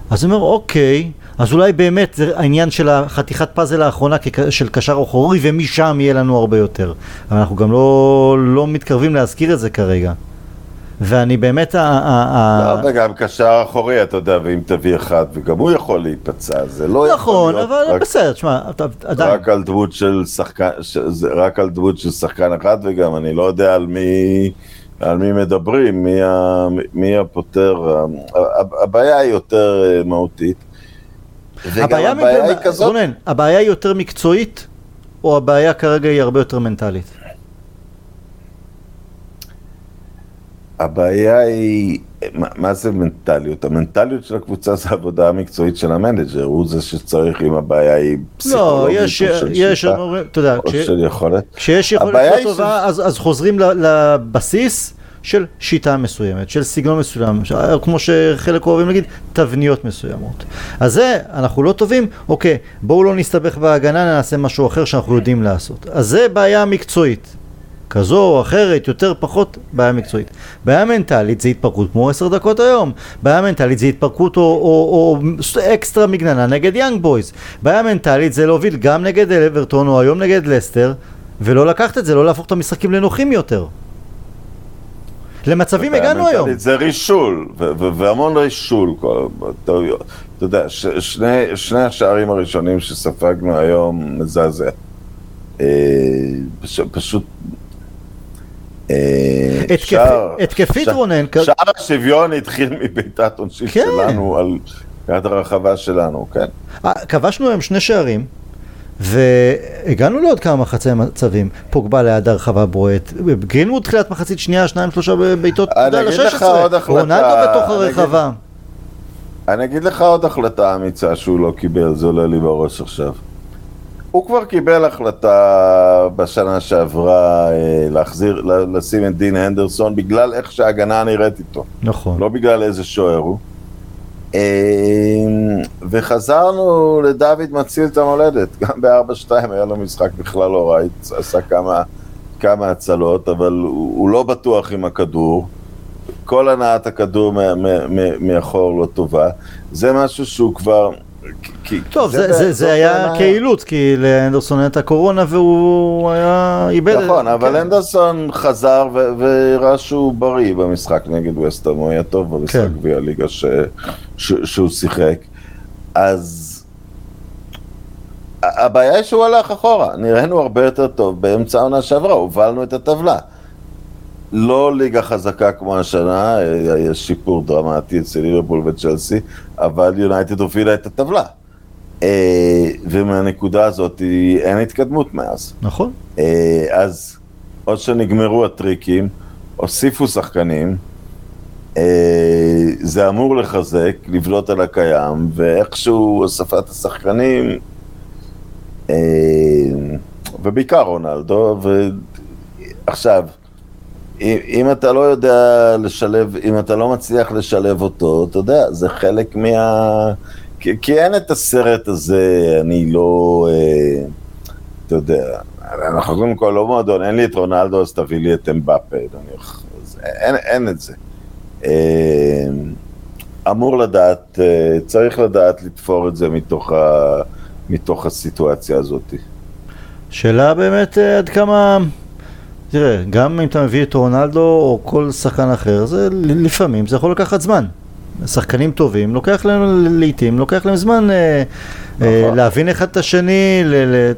אז אני אומר, אוקיי, אז אולי באמת זה העניין של החתיכת פאזל האחרונה של קשר אחורי, ומשם יהיה לנו הרבה יותר. אבל אנחנו גם לא, לא מתקרבים להזכיר את זה כרגע. ואני באמת... לא, וגם קשר אחורי, אתה יודע, ואם תביא אחד, וגם הוא יכול להיפצע, זה לא נכון, אבל בסדר, תשמע, אתה עדיין... רק על דמות של שחקן, רק על דמות של שחקן אחד, וגם אני לא יודע על מי... על מי מדברים, מי, ה, מי הפותר, הבעיה היא יותר אה, מהותית. הבעיה, הבעיה היא כזאת... רונן, הבעיה היא יותר מקצועית, או הבעיה כרגע היא הרבה יותר מנטלית? הבעיה היא, מה, מה זה מנטליות? המנטליות של הקבוצה זה העבודה המקצועית של המנג'ר, הוא זה שצריך אם הבעיה היא פסיכולוגית לא, יש, או של יש, שיטה, אתה יודע, או כש, של יכולת. כשיש יכולת לא טובה, ש... אז, אז חוזרים לבסיס של שיטה מסוימת, של סגנון מסוים, כמו שחלק אוהבים להגיד, תבניות מסוימות. אז זה, אנחנו לא טובים, אוקיי, בואו לא נסתבך בהגנה, נעשה משהו אחר שאנחנו יודעים לעשות. אז זה בעיה מקצועית. כזו או אחרת, יותר פחות, בעיה מקצועית. בעיה מנטלית זה התפרקות כמו עשר דקות היום. בעיה מנטלית זה התפרקות או, או, או אקסטרה מגננה נגד יאנג בויז. בעיה מנטלית זה להוביל גם נגד אברטון או היום נגד לסטר, ולא לקחת את זה, לא להפוך את המשחקים לנוחים יותר. למצבים הגענו היום. זה רישול, והמון רישול, אתה יודע, שני השערים הראשונים שספגנו היום מזעזע. אה, פשוט אה, התקפית רונן. שער השוויון התחיל מבעיטת עונשית כן. שלנו על יד הרחבה שלנו, כן. אה, כבשנו היום שני שערים. והגענו לעוד כמה מחצי מצבים, פוגבה ליד הרחבה בועט, גרינווד תחילת מחצית שנייה, שניים שלושה בעיטות, אתה יודע, ל-16, רונלדו בתוך הרחבה. אני אגיד לך עוד החלטה אמיצה שהוא לא קיבל, זה עולה לי בראש עכשיו. הוא כבר קיבל החלטה בשנה שעברה אה, להחזיר, לשים את דין הנדרסון בגלל איך שההגנה נראית איתו. נכון. לא בגלל איזה שוער הוא. אה, וחזרנו לדוד מציל את המולדת, גם ב-4-2 היה לו משחק בכלל לא רע, עשה כמה, כמה הצלות, אבל הוא, הוא לא בטוח עם הכדור. כל הנעת הכדור מאחור לא טובה. זה משהו שהוא כבר... כי, טוב, זה, זה, זה, זה היה כאילוץ, כי לאנדרסון הייתה קורונה והוא היה איבד... נכון, אבל כן. אנדרסון חזר והראה שהוא בריא במשחק נגד ווסטהאם, הוא היה טוב במשחק כן. גביע ליגה ש, ש, שהוא שיחק. אז הבעיה היא שהוא הלך אחורה, נראינו הרבה יותר טוב באמצע העונה שעברה, הובלנו את הטבלה. לא ליגה חזקה כמו השנה, יש שיפור דרמטי אצל ליברפול וצ'לסי, אבל יונייטד הובילה את הטבלה. אה, ומהנקודה הזאת אין התקדמות מאז. נכון. אה, אז עוד שנגמרו הטריקים, הוסיפו שחקנים, אה, זה אמור לחזק, לבלוט על הקיים, ואיכשהו הוספת השחקנים, ובעיקר רונלדו, ועכשיו, אם, אם אתה לא יודע לשלב, אם אתה לא מצליח לשלב אותו, אתה יודע, זה חלק מה... כי, כי אין את הסרט הזה, אני לא... אה, אתה יודע, אנחנו קודם כל לא מועדון, אין לי את רונלדו, אז תביא לי את אמבפה, אין, אין את זה. אה, אמור לדעת, אה, צריך לדעת לתפור את זה מתוך, ה, מתוך הסיטואציה הזאת. שאלה באמת אה, עד כמה... תראה, גם אם אתה מביא את רונלדו או כל שחקן אחר, זה לפעמים זה יכול לקחת זמן. שחקנים טובים, לוקח להם לעיתים, לוקח להם זמן אה, אה, נכון. להבין אחד את השני, ל, ל...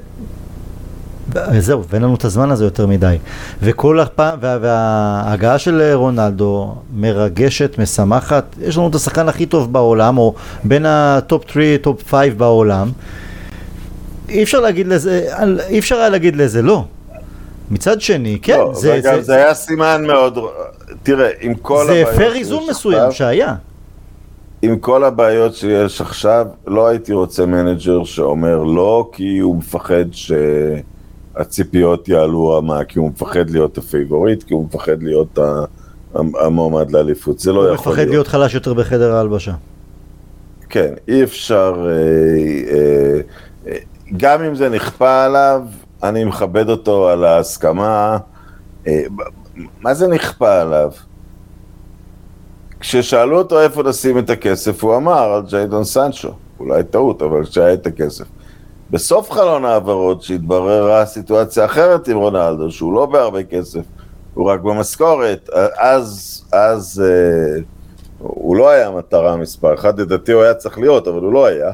זהו, ואין לנו את הזמן הזה יותר מדי. וכל הפעם, וה, וההגעה של רונלדו מרגשת, משמחת, יש לנו את השחקן הכי טוב בעולם, או בין הטופ 3, טופ 5 בעולם. אי אפשר להגיד לזה, אי אפשר היה להגיד לזה לא. מצד שני, כן, לא, זה, זה, זה, זה היה סימן מאוד, תראה, עם כל הבעיות... זה הפר איזון מסוים שהיה. עם כל הבעיות שיש עכשיו, לא הייתי רוצה מנג'ר שאומר לא, כי הוא מפחד שהציפיות יעלו רמה, כי הוא מפחד להיות הפייבוריט, כי הוא מפחד להיות המועמד לאליפות, זה לא יכול להיות. הוא מפחד להיות חלש יותר בחדר ההלבשה. כן, אי אפשר, אה, אה, אה, גם אם זה נכפה עליו, אני מכבד אותו על ההסכמה. מה זה נכפה עליו? כששאלו אותו איפה לשים את הכסף, הוא אמר על ג'יידון סנצ'ו. אולי טעות, אבל כשהיה את הכסף. בסוף חלון העברות, שהתבררה סיטואציה אחרת עם רונלדו, שהוא לא בהרבה כסף, הוא רק במשכורת, אז, אז אה, הוא לא היה מטרה מספר אחת, לדעתי הוא היה צריך להיות, אבל הוא לא היה.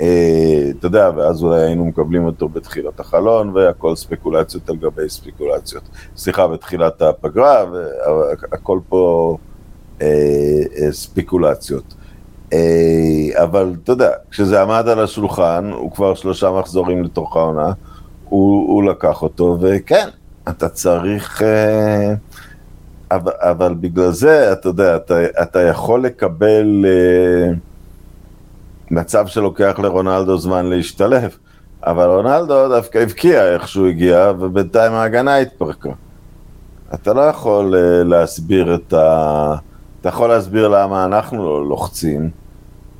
אה, אתה יודע, ואז אולי היינו מקבלים אותו בתחילת החלון, והכל ספקולציות על גבי ספקולציות. סליחה, בתחילת הפגרה, והכל פה... אה, אה, ספקולציות. אה, אבל אתה יודע, כשזה עמד על השולחן, הוא כבר שלושה מחזורים לתוך העונה, הוא, הוא לקח אותו, וכן, אתה צריך... אבל, אבל בגלל זה, אתה יודע, אתה, אתה יכול לקבל מצב שלוקח לרונלדו זמן להשתלב, אבל רונלדו דווקא הבקיע איך שהוא הגיע, ובינתיים ההגנה התפרקה. אתה לא יכול להסביר את ה... אתה יכול להסביר למה אנחנו לא לוחצים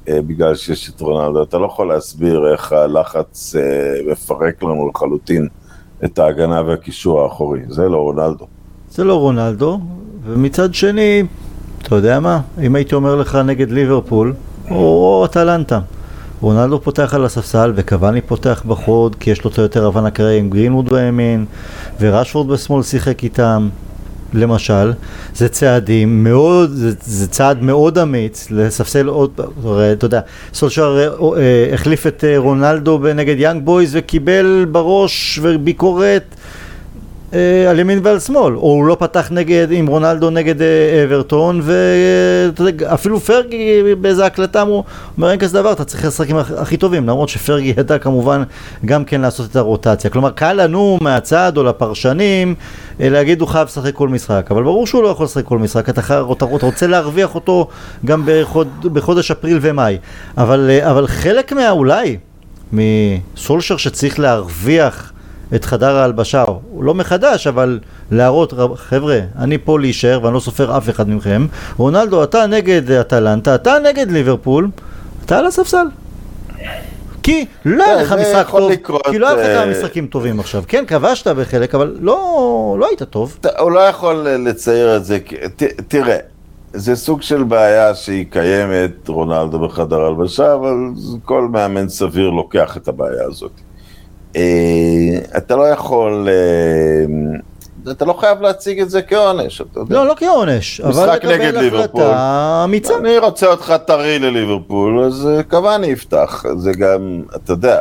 אה, בגלל שיש את רונלדו, אתה לא יכול להסביר איך הלחץ אה, מפרק לנו לחלוטין את ההגנה והקישור האחורי, זה לא רונלדו. זה לא רונלדו, ומצד שני, אתה יודע מה, אם הייתי אומר לך נגד ליברפול, או אטלנטה, רונלדו פותח על הספסל וקוואני פותח בחוד כי יש לו את היותר הבנה כרגע עם גרינווד בימין ורשפורד בשמאל שיחק איתם. למשל, זה צעדים מאוד, זה, זה צעד מאוד אמיץ לספסל עוד, אתה יודע, סולשר אה, אה, החליף את אה, רונלדו נגד יאנג בויז וקיבל בראש וביקורת על ימין ועל שמאל, או הוא לא פתח נגד, עם רונלדו נגד אה, אברטון, ואפילו פרגי באיזה הקלטה הוא אומר אין כזה דבר, אתה צריך לשחק עם הכי טובים, למרות שפרגי ידע כמובן גם כן לעשות את הרוטציה. כלומר, קל לנו מהצד או לפרשנים אה, להגיד הוא חייב לשחק כל משחק, אבל ברור שהוא לא יכול לשחק כל משחק, אתה, אתה, אתה רוצה להרוויח אותו גם בחוד, בחודש אפריל ומאי, אבל, אבל חלק מהאולי מסולשר שצריך להרוויח את חדר ההלבשה, הוא לא מחדש, אבל להראות, חבר'ה, אני פה להישאר ואני לא סופר אף אחד מכם. רונלדו, אתה נגד אטלנטה, אתה נגד ליברפול, אתה על הספסל. כי לא היה לך משחק טוב, כי לא היה לך כמה אה, משחקים טובים עכשיו. כן, כבשת בחלק, אבל לא, לא היית טוב. הוא לא יכול לצייר את זה, תראה, זה סוג של בעיה שהיא קיימת, רונלדו בחדר הלבשה, אבל כל מאמן סביר לוקח את הבעיה הזאת. אה, אתה לא יכול, אה, אתה לא חייב להציג את זה כעונש, אתה יודע. לא, לא כעונש, אבל לקבל החלטה אמיצה. אני רוצה אותך טרי לליברפול, אז אה, קוואני יפתח, זה גם, אתה יודע.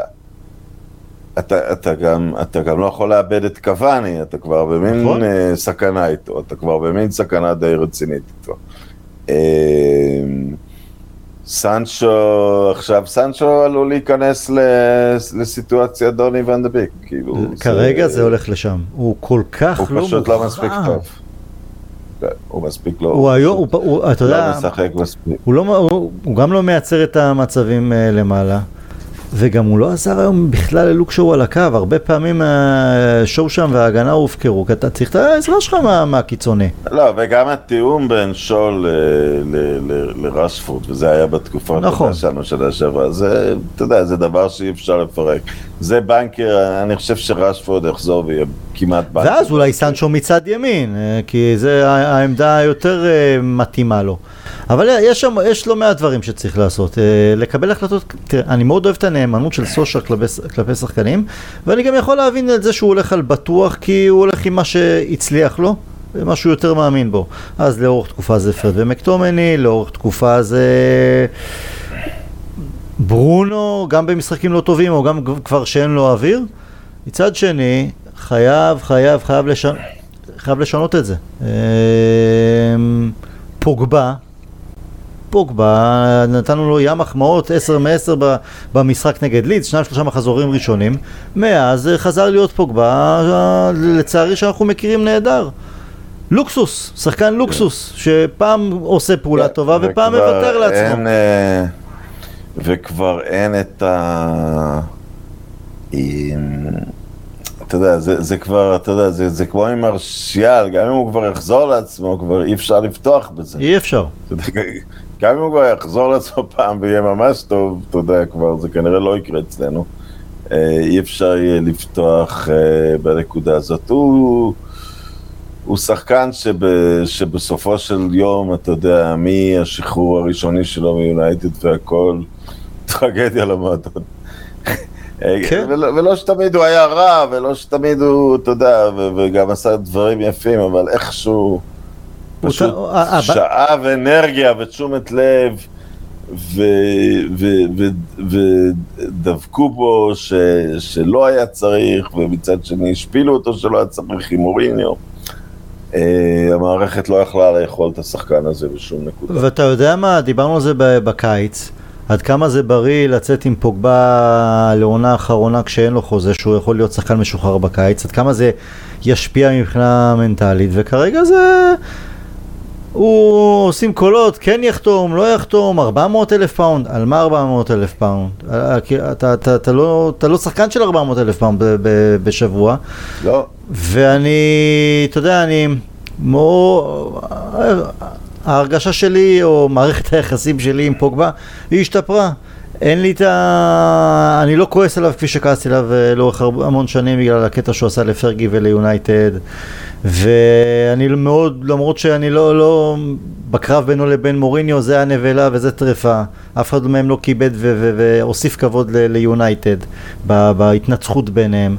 אתה, אתה, גם, אתה גם לא יכול לאבד את קוואני, אתה כבר במין נכון. סכנה איתו, אתה כבר במין סכנה די רצינית איתו. סנצ'ו, עכשיו סנצ'ו עלול להיכנס לסיטואציה דוני ואן דה ביק, כאילו. כרגע זה... זה הולך לשם, הוא כל כך הוא לא מוכן. הוא פשוט לא מספיק טוב. כן, הוא מספיק לא, הוא היום, הוא, אתה יודע, לא מספיק. הוא, לא, הוא, גם לא מייצר את המצבים uh, למעלה. וגם הוא לא עזר היום בכלל ללוק שואו על הקו, הרבה פעמים השואו אה, שם וההגנה הופקרו, כי אתה צריך את העזרה שלך מה, מהקיצוני. לא, וגם התיאום בין שואו לרשפורד, וזה היה בתקופה נכון. שלנו שנה שעברה, זה, אתה יודע, זה דבר שאי אפשר לפרק. זה בנקר, אני חושב שרשפורד יחזור ויהיה כמעט בנקר. ואז אולי סנצ'ו מצד ימין, אה, כי זה העמדה היותר אה, מתאימה לו. אבל יש שם, יש לא מעט דברים שצריך לעשות. לקבל החלטות, תראה, אני מאוד אוהב את הנאמנות של סושר כלפי, כלפי שחקנים, ואני גם יכול להבין את זה שהוא הולך על בטוח, כי הוא הולך עם מה שהצליח לו. מה שהוא יותר מאמין בו. אז לאורך תקופה זה פרד ומקטומני, לאורך תקופה זה ברונו, גם במשחקים לא טובים, או גם כבר שאין לו אוויר. מצד שני, חייב, חייב, חייב, לשנות, חייב לשנות את זה. אמ, פוגבה, פוגבה, נתנו לו ים מחמאות, 10 מ-10 במשחק נגד לידס, שניים שלושה מחזורים ראשונים, מאז חזר להיות פוגבה, לצערי שאנחנו מכירים נהדר. לוקסוס, שחקן לוקסוס, שפעם עושה פעולה טובה ופעם מוותר לעצמו. אה, וכבר אין את ה... אתה יודע, זה, זה כבר, אתה יודע, זה, זה כמו עם מרשיאל, גם אם הוא כבר יחזור לעצמו, כבר אי אפשר לפתוח בזה. אי אפשר. גם אם הוא כבר יחזור לעצמו פעם ויהיה ממש טוב, אתה יודע, כבר, זה כנראה לא יקרה אצלנו. אה, אי אפשר יהיה לפתוח אה, בנקודה הזאת. הוא, הוא שחקן שב, שבסופו של יום, אתה יודע, מהשחרור הראשוני שלו מיונייטד והכל, טרגדיה למועדון. כן. ולא, ולא שתמיד הוא היה רע, ולא שתמיד הוא, אתה יודע, וגם עשה דברים יפים, אבל איכשהו, פשוט שאב אנרגיה ותשומת לב, ודבקו בו ש, שלא היה צריך, ומצד שני השפילו אותו שלא היה צריך עם מוריניו. Uh, המערכת לא יכלה לאכול את השחקן הזה בשום נקודה. ואתה יודע מה, דיברנו על זה בקיץ. עד כמה זה בריא לצאת עם פוגבה לעונה האחרונה כשאין לו חוזה שהוא יכול להיות שחקן משוחרר בקיץ, עד כמה זה ישפיע מבחינה מנטלית, וכרגע זה... הוא עושים קולות, כן יחתום, לא יחתום, 400 אלף פאונד, על מה 400 אלף פאונד? אתה, אתה, אתה, לא, אתה לא שחקן של 400 אלף פאונד בשבוע. לא. ואני, אתה יודע, אני מאוד... ההרגשה שלי, או מערכת היחסים שלי עם פוגבה, היא השתפרה. אין לי את ה... אני לא כועס עליו כפי שכעסתי עליו אה, לאורך המון שנים בגלל הקטע שהוא עשה לפרגי וליונייטד. ואני מאוד, למרות שאני לא, לא... בקרב בינו לבין מוריניו זה הנבלה וזה טרפה. אף אחד מהם לא כיבד והוסיף כבוד ליונייטד בהתנצחות ביניהם.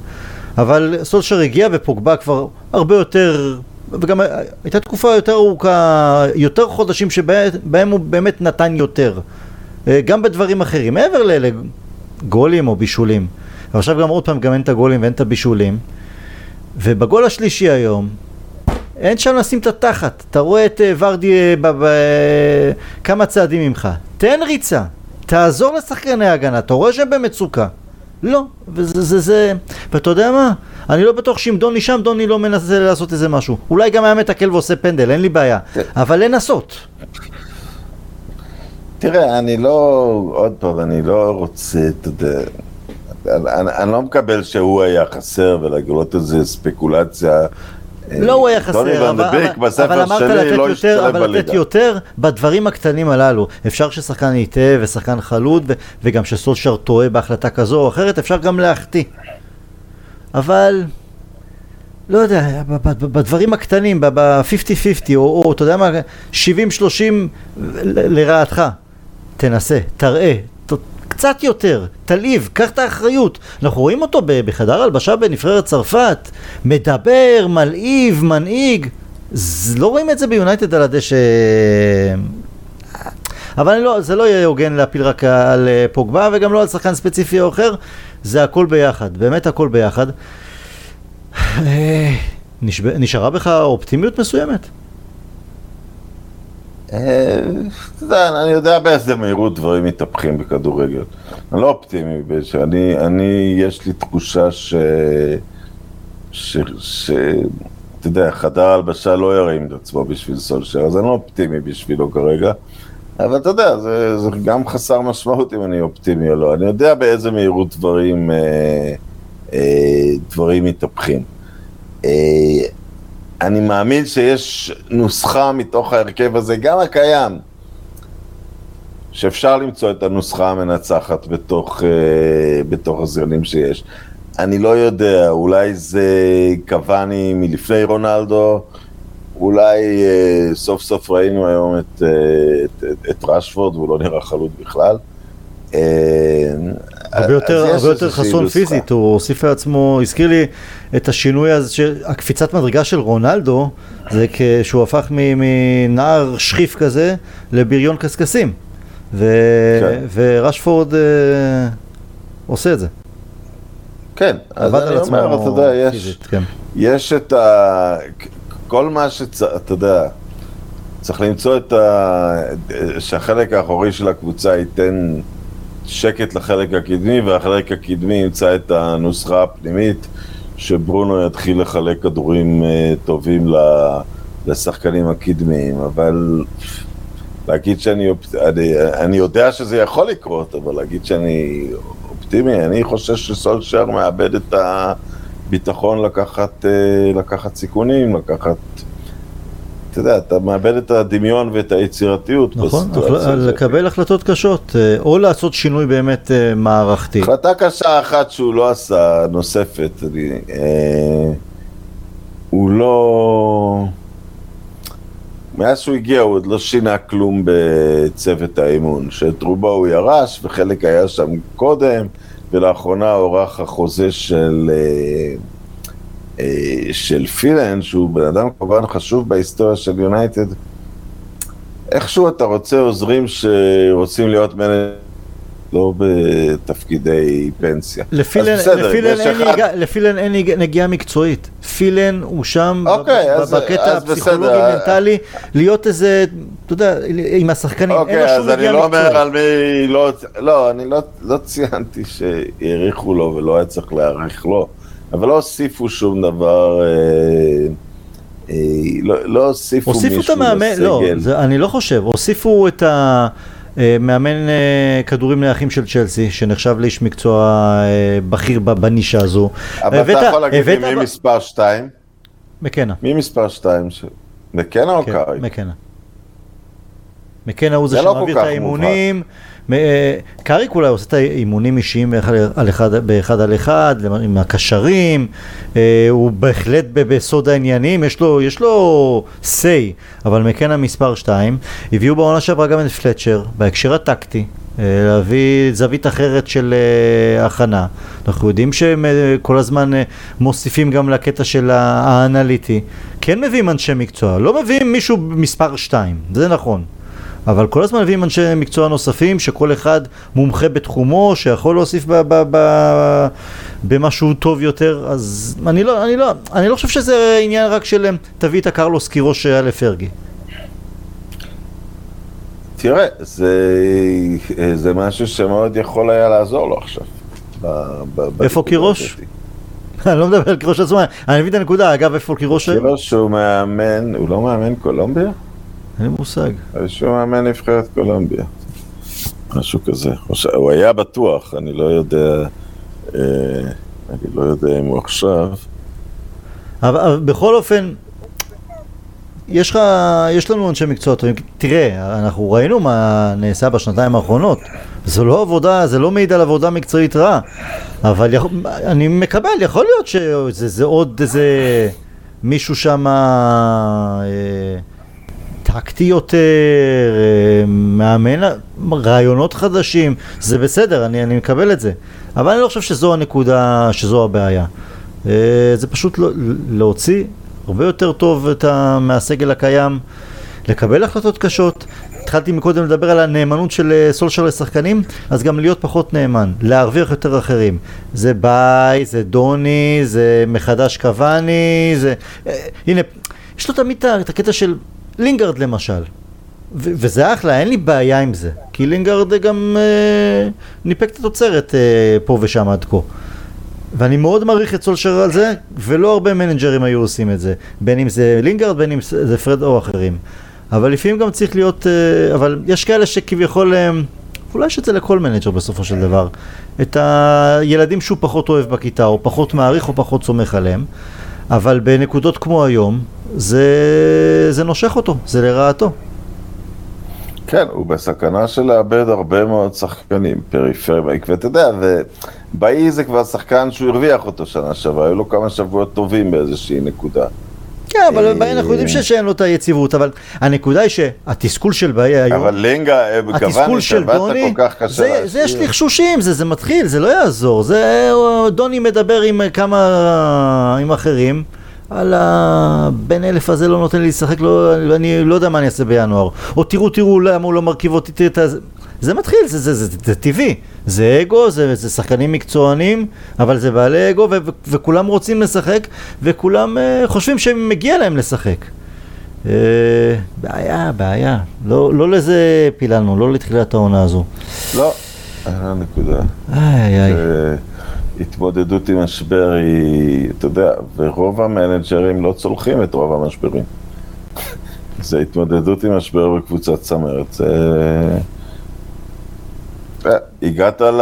אבל סולשר הגיע ופוגבה כבר הרבה יותר וגם הייתה תקופה יותר ארוכה, יותר חודשים שבהם הוא באמת נתן יותר. אה, גם בדברים אחרים, מעבר לגולים או בישולים. ועכשיו גם עוד פעם, גם אין את הגולים ואין את הבישולים. ובגול השלישי היום, אין שם לשים את התחת. אתה רואה את אה, ורדי אה, כמה צעדים ממך. תן ריצה, תעזור לשחקני ההגנה, אתה רואה שהם במצוקה. לא, וזה זה זה, ואתה יודע מה? אני לא בטוח שאם דוני שם, דוני לא מנסה לעשות איזה משהו. אולי גם היה מתקל ועושה פנדל, אין לי בעיה. אבל לנסות. תראה, אני לא, עוד פעם, אני לא רוצה, אתה יודע, אני, אני, לא מקבל שהוא היה חסר ולגלות איזה ספקולציה. לא הוא היה חסר, אבל, אבל, אבל אמרת לתת לא יותר, אבל לתת יותר בדברים הקטנים הללו. אפשר ששחקן יטעה ושחקן חלוד, ו, וגם שסולשר טועה בהחלטה כזו או אחרת, אפשר גם להחטיא. אבל, לא יודע, בדברים הקטנים, ב-50-50, או, או אתה יודע מה, 70-30 לרעתך. תנסה, תראה, קצת יותר, תלהיב, קח את האחריות. אנחנו רואים אותו בחדר הלבשה בנבחרת צרפת, מדבר, מלהיב, מנהיג. לא רואים את זה ביונייטד על הדשא. אבל לא, זה לא יהיה הוגן להפיל רק על אה, פוגבה וגם לא על שחקן ספציפי או אחר, זה הכל ביחד, באמת הכל ביחד. אה, נשארה בך אופטימיות מסוימת? אה, אני יודע באיזה מהירות דברים מתהפכים בכדורגל. אני לא אופטימי, שאני, אני, יש לי תחושה ש... ש... ש... אתה יודע, חדר הלבשה לא ירים את עצמו בשביל סולשר, אז אני לא אופטימי בשבילו כרגע. אבל אתה יודע, זה, זה גם חסר משמעות אם אני אופטימי או לא. אני יודע באיזה מהירות דברים, אה, אה, דברים מתהפכים. אה, אני מאמין שיש נוסחה מתוך ההרכב הזה, גם הקיים, שאפשר למצוא את הנוסחה המנצחת בתוך, uh, בתוך הזרנים שיש. אני לא יודע, אולי זה קוואני מלפני רונלדו, אולי uh, סוף סוף ראינו היום את, uh, את, את, את רשפורד, והוא לא נראה חלוט בכלל. Uh, הרבה יותר, הרבה יותר חסון פיזית, הוא הוסיף לעצמו, הזכיר לי את השינוי הזה, הקפיצת מדרגה של רונלדו, זה כשהוא הפך מנער שחיף כזה לבריון קשקשים. ו... כן. ורשפורד אה, עושה את זה. כן, אז אני אומר, אתה יודע, יש, פיזית, כן. יש את ה... כל מה שאתה יודע, צריך למצוא את ה... שהחלק האחורי של הקבוצה ייתן שקט לחלק הקדמי, והחלק הקדמי ימצא את הנוסחה הפנימית, שברונו יתחיל לחלק כדורים אה, טובים לשחקנים הקדמיים, אבל להגיד שאני, אני, אני יודע שזה יכול לקרות, אבל להגיד שאני אופטימי, אני חושב שסולשר מאבד את הביטחון לקחת, אה, לקחת סיכונים, לקחת... אתה יודע, אתה מאבד את הדמיון ואת היצירתיות. נכון, לקבל החלטות קשות, אה, או לעשות שינוי באמת אה, מערכתי. החלטה קשה אחת שהוא לא עשה, נוספת, אני, אה, הוא לא... מאז שהוא הגיע הוא עוד לא שינה כלום בצוות האימון, שאת רובו הוא ירש וחלק היה שם קודם, ולאחרונה הוארך החוזה של... אה, אה, של פילן, שהוא בן אדם כמובן חשוב בהיסטוריה של יונייטד, איכשהו אתה רוצה עוזרים שרוצים להיות מנהל... לא בתפקידי פנסיה. לפילן, בסדר, לפילן, אין, אחד... נגיע, לפילן אין נגיעה מקצועית. פילן הוא שם אוקיי, אז, בקטע הפסיכולוגי-מנטלי, להיות איזה, אתה יודע, עם השחקנים, אוקיי, אין לו שום נגיעה מקצועית. אוקיי, אז אני לא אומר על מי, לא, לא, אני לא, לא ציינתי שהעריכו לו ולא היה צריך להעריך לו. אבל לא הוסיפו שום דבר, אה, אה, לא, לא הוסיפו מישהו לסגל. הוסיפו את המאמן, לא, זה, אני לא חושב, הוסיפו את המאמן אה, אה, כדורים נייחים של צ'לסי, שנחשב לאיש מקצוע אה, בכיר בנישה הזו. אבל הבאת, אתה יכול להגיד לי מי מספר 2? מקנה. מי מספר 2? ש... מקנה או כן, קארי? מקנה. מקנה הוא זה, זה לא שמעביר את האימונים. אה, קאריק אולי עושה את האימונים אישיים על אחד, באחד על אחד, עם הקשרים, אה, הוא בהחלט בסוד העניינים, יש לו, יש לו say, אבל מקנה מספר 2, הביאו בעונה שעברה גם את פלצ'ר, בהקשר הטקטי, אה, להביא זווית אחרת של הכנה. אנחנו יודעים שהם כל הזמן מוסיפים גם לקטע של האנליטי. כן מביאים אנשי מקצוע, לא מביאים מישהו מספר 2, זה נכון. אבל כל הזמן מביאים אנשי מקצוע נוספים, שכל אחד מומחה בתחומו, שיכול להוסיף ב- ב- ב- במשהו טוב יותר, אז אני לא, אני, לא, אני לא חושב שזה עניין רק של תביא את הקרלוס קירוש שהיה לפרגי. תראה, זה, זה משהו שמאוד יכול היה לעזור לו עכשיו. איפה קירוש? אני לא מדבר על קירוש עצמו, אני מבין את הנקודה, אגב, איפה קירוש? קירוש הוא מאמן, הוא לא מאמן קולומביה? אין לי מושג. שהוא מאמן נבחרת קולומביה. משהו כזה. הוא היה בטוח, אני לא יודע. אני לא יודע אם הוא עכשיו. אבל, אבל בכל אופן, יש, לך, יש לנו אנשי מקצוע טובים, תראה, אנחנו ראינו מה נעשה בשנתיים האחרונות, זו לא עבודה, זה לא מעיד על עבודה מקצועית רעה, אבל יכול, אני מקבל, יכול להיות שזה עוד איזה מישהו שם אה, טקטי יותר, אה, מאמן, רעיונות חדשים, זה בסדר, אני, אני מקבל את זה, אבל אני לא חושב שזו הנקודה, שזו הבעיה. אה, זה פשוט לא, להוציא הרבה יותר טוב ה... מהסגל הקיים, לקבל החלטות קשות. התחלתי מקודם לדבר על הנאמנות של אה, סולשר לשחקנים, אז גם להיות פחות נאמן, להרוויח יותר אחרים. זה ביי, זה דוני, זה מחדש קוואני, זה... הנה, יש לו תמיד את הקטע של לינגארד למשל. ו- וזה אחלה, אין לי בעיה עם זה. כי לינגארד גם אה, ניפק את התוצרת אה, פה ושם עד כה. ואני מאוד מעריך את סולשר על זה, ולא הרבה מנג'רים היו עושים את זה. בין אם זה לינגארד, בין אם זה פרד או אחרים. אבל לפעמים גם צריך להיות, אה, אבל יש כאלה שכביכול, אה, אולי יש את זה לכל מנג'ר בסופו של דבר. את הילדים שהוא פחות אוהב בכיתה, או פחות מעריך, או פחות סומך עליהם. אבל בנקודות כמו היום, זה, זה נושך אותו, זה לרעתו. כן, הוא בסכנה של לאבד הרבה מאוד שחקנים, פריפריה, ואתה יודע, ובאי זה כבר שחקן שהוא הרוויח אותו שנה שעברה, היו לו כמה שבועות טובים באיזושהי נקודה. כן, אבל באי אנחנו יודעים שאין לו את היציבות, אבל הנקודה היא שהתסכול של באי היום, אבל לינגה, התסכול של דוני, זה, זה יש לחשושים, זה, זה מתחיל, זה לא יעזור, זה דוני מדבר עם כמה, עם אחרים. על הבן אלף הזה לא נותן לי לשחק, לא, אני לא יודע מה אני אעשה בינואר. או תראו, תראו, למה הוא לא מרכיב אותי, תראה את זה. זה מתחיל, זה, זה, זה, זה, זה טבעי. זה אגו, זה, זה שחקנים מקצוענים, אבל זה בעלי אגו, ו, ו, וכולם רוצים לשחק, וכולם uh, חושבים שמגיע להם לשחק. Uh, בעיה, בעיה. לא, לא לזה פיללנו, לא לתחילת העונה הזו. לא, הנקודה. איי איי. התמודדות עם משבר היא, אתה יודע, ורוב המנג'רים לא צולחים את רוב המשברים. זה התמודדות עם משבר בקבוצת צמרת. זה... הגעת, ל...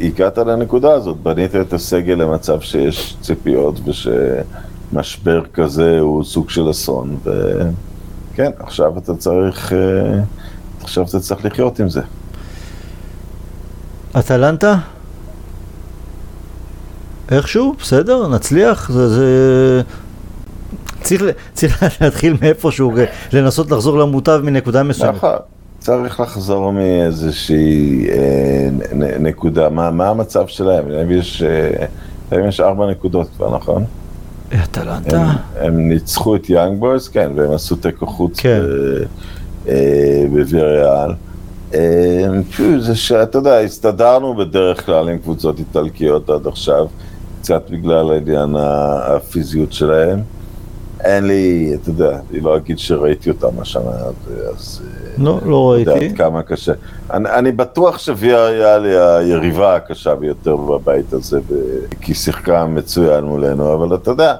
הגעת לנקודה הזאת, בנית את הסגל למצב שיש ציפיות ושמשבר כזה הוא סוג של אסון, וכן, עכשיו אתה צריך, אה, עכשיו אתה צריך לחיות עם זה. אטלנטה? איכשהו, בסדר, נצליח, זה... זה... צריך, צריך להתחיל מאיפשהו, לנסות לחזור למוטב מנקודה מסוימת. נכון, צריך לחזור מאיזושהי אה, נ, נקודה, מה, מה המצב שלהם? להם יש, אה, יש ארבע נקודות כבר, נכון? אטלנטה. הם, הם ניצחו את יאנג בויז, כן, והם עשו תיקו חוץ כן. אה, בוויריאל. אה, זה שאתה יודע, הסתדרנו בדרך כלל עם קבוצות איטלקיות עד עכשיו. קצת בגלל העניין הפיזיות שלהם. אין לי, אתה יודע, אני לא אגיד שראיתי אותם השנה, אז... לא, לא ראיתי. יודע עד כמה קשה. אני, אני בטוח שוויה היה לי היריבה הקשה ביותר בבית הזה, כי שיחקה מצוין מולנו, אבל אתה יודע,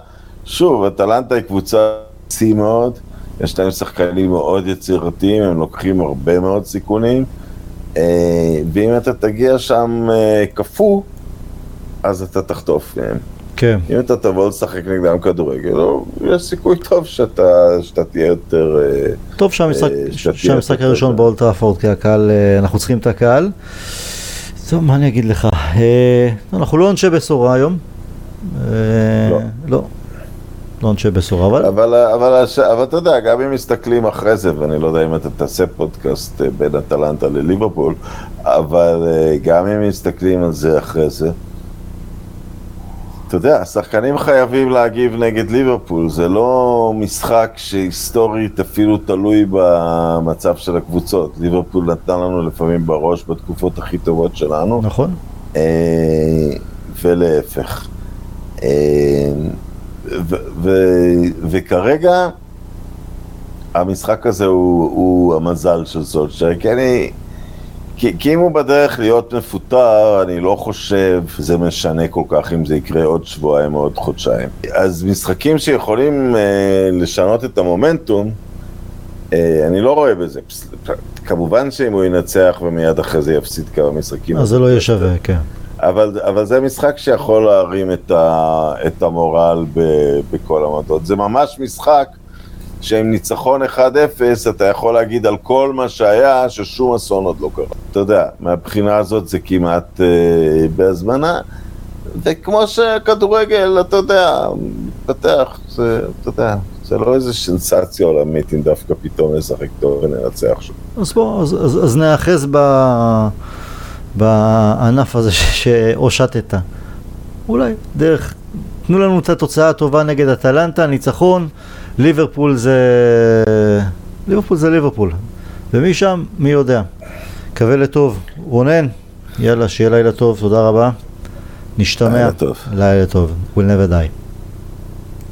שוב, אטלנטה היא קבוצה שיא מאוד, יש להם שחקנים מאוד יצירתיים, הם לוקחים הרבה מאוד סיכונים, אה, ואם אתה תגיע שם אה, קפוא, אז אתה תחטוף מהם. כן. אם אתה תבוא לשחק נגדם כדורגל, יש סיכוי טוב שאתה, שאתה תהיה יותר... אה, טוב שהמשחק, אה, שהמשחק הראשון באולטראפורד, כי הקהל, אה, אנחנו צריכים את הקהל. טוב, מה אני אגיד לך? אנחנו לא אנשי בשורה היום. לא. לא. לא אנשי בשורה, אבל... אבל, אבל, אבל אתה יודע, גם אם מסתכלים אחרי זה, ואני לא יודע אם אתה תעשה פודקאסט בין אטלנטה לליברפול, אבל גם אם מסתכלים על זה אחרי זה, אתה יודע, השחקנים חייבים להגיב נגד ליברפול, זה לא משחק שהיסטורית אפילו תלוי במצב של הקבוצות. ליברפול נתנה לנו לפעמים בראש בתקופות הכי טובות שלנו. נכון. אה, ולהפך. אה, וכרגע המשחק הזה הוא, הוא המזל של סולצ'ר, כי אני... כי, כי אם הוא בדרך להיות מפוטר, אני לא חושב שזה משנה כל כך אם זה יקרה עוד שבועיים או עוד חודשיים. אז משחקים שיכולים אה, לשנות את המומנטום, אה, אני לא רואה בזה. כמובן שאם הוא ינצח ומיד אחרי זה יפסיד כמה משחקים. אז זה לא יהיה שווה, כן. אבל, אבל זה משחק שיכול להרים את, ה, את המורל ב, בכל המדות. זה ממש משחק שעם ניצחון 1-0 אתה יכול להגיד על כל מה שהיה ששום אסון עוד לא קרה. אתה יודע, מהבחינה הזאת זה כמעט אה, בהזמנה. וכמו שכדורגל, אתה יודע, מתפתח, זה, אתה יודע, זה לא איזה סנסציה עולמית אם דווקא פתאום נשחק טוב וננצח שם. אז בוא, אז, אז, אז נאחז ב, בענף הזה שהושטת. אולי, דרך, תנו לנו את התוצאה הטובה נגד אטלנטה, ניצחון, ליברפול זה... ליברפול זה ליברפול. ומשם, מי יודע. קווה לטוב. רונן, יאללה, שיהיה לילה טוב, תודה רבה. נשתמע. לילה טוב. לילה טוב. We'll never die.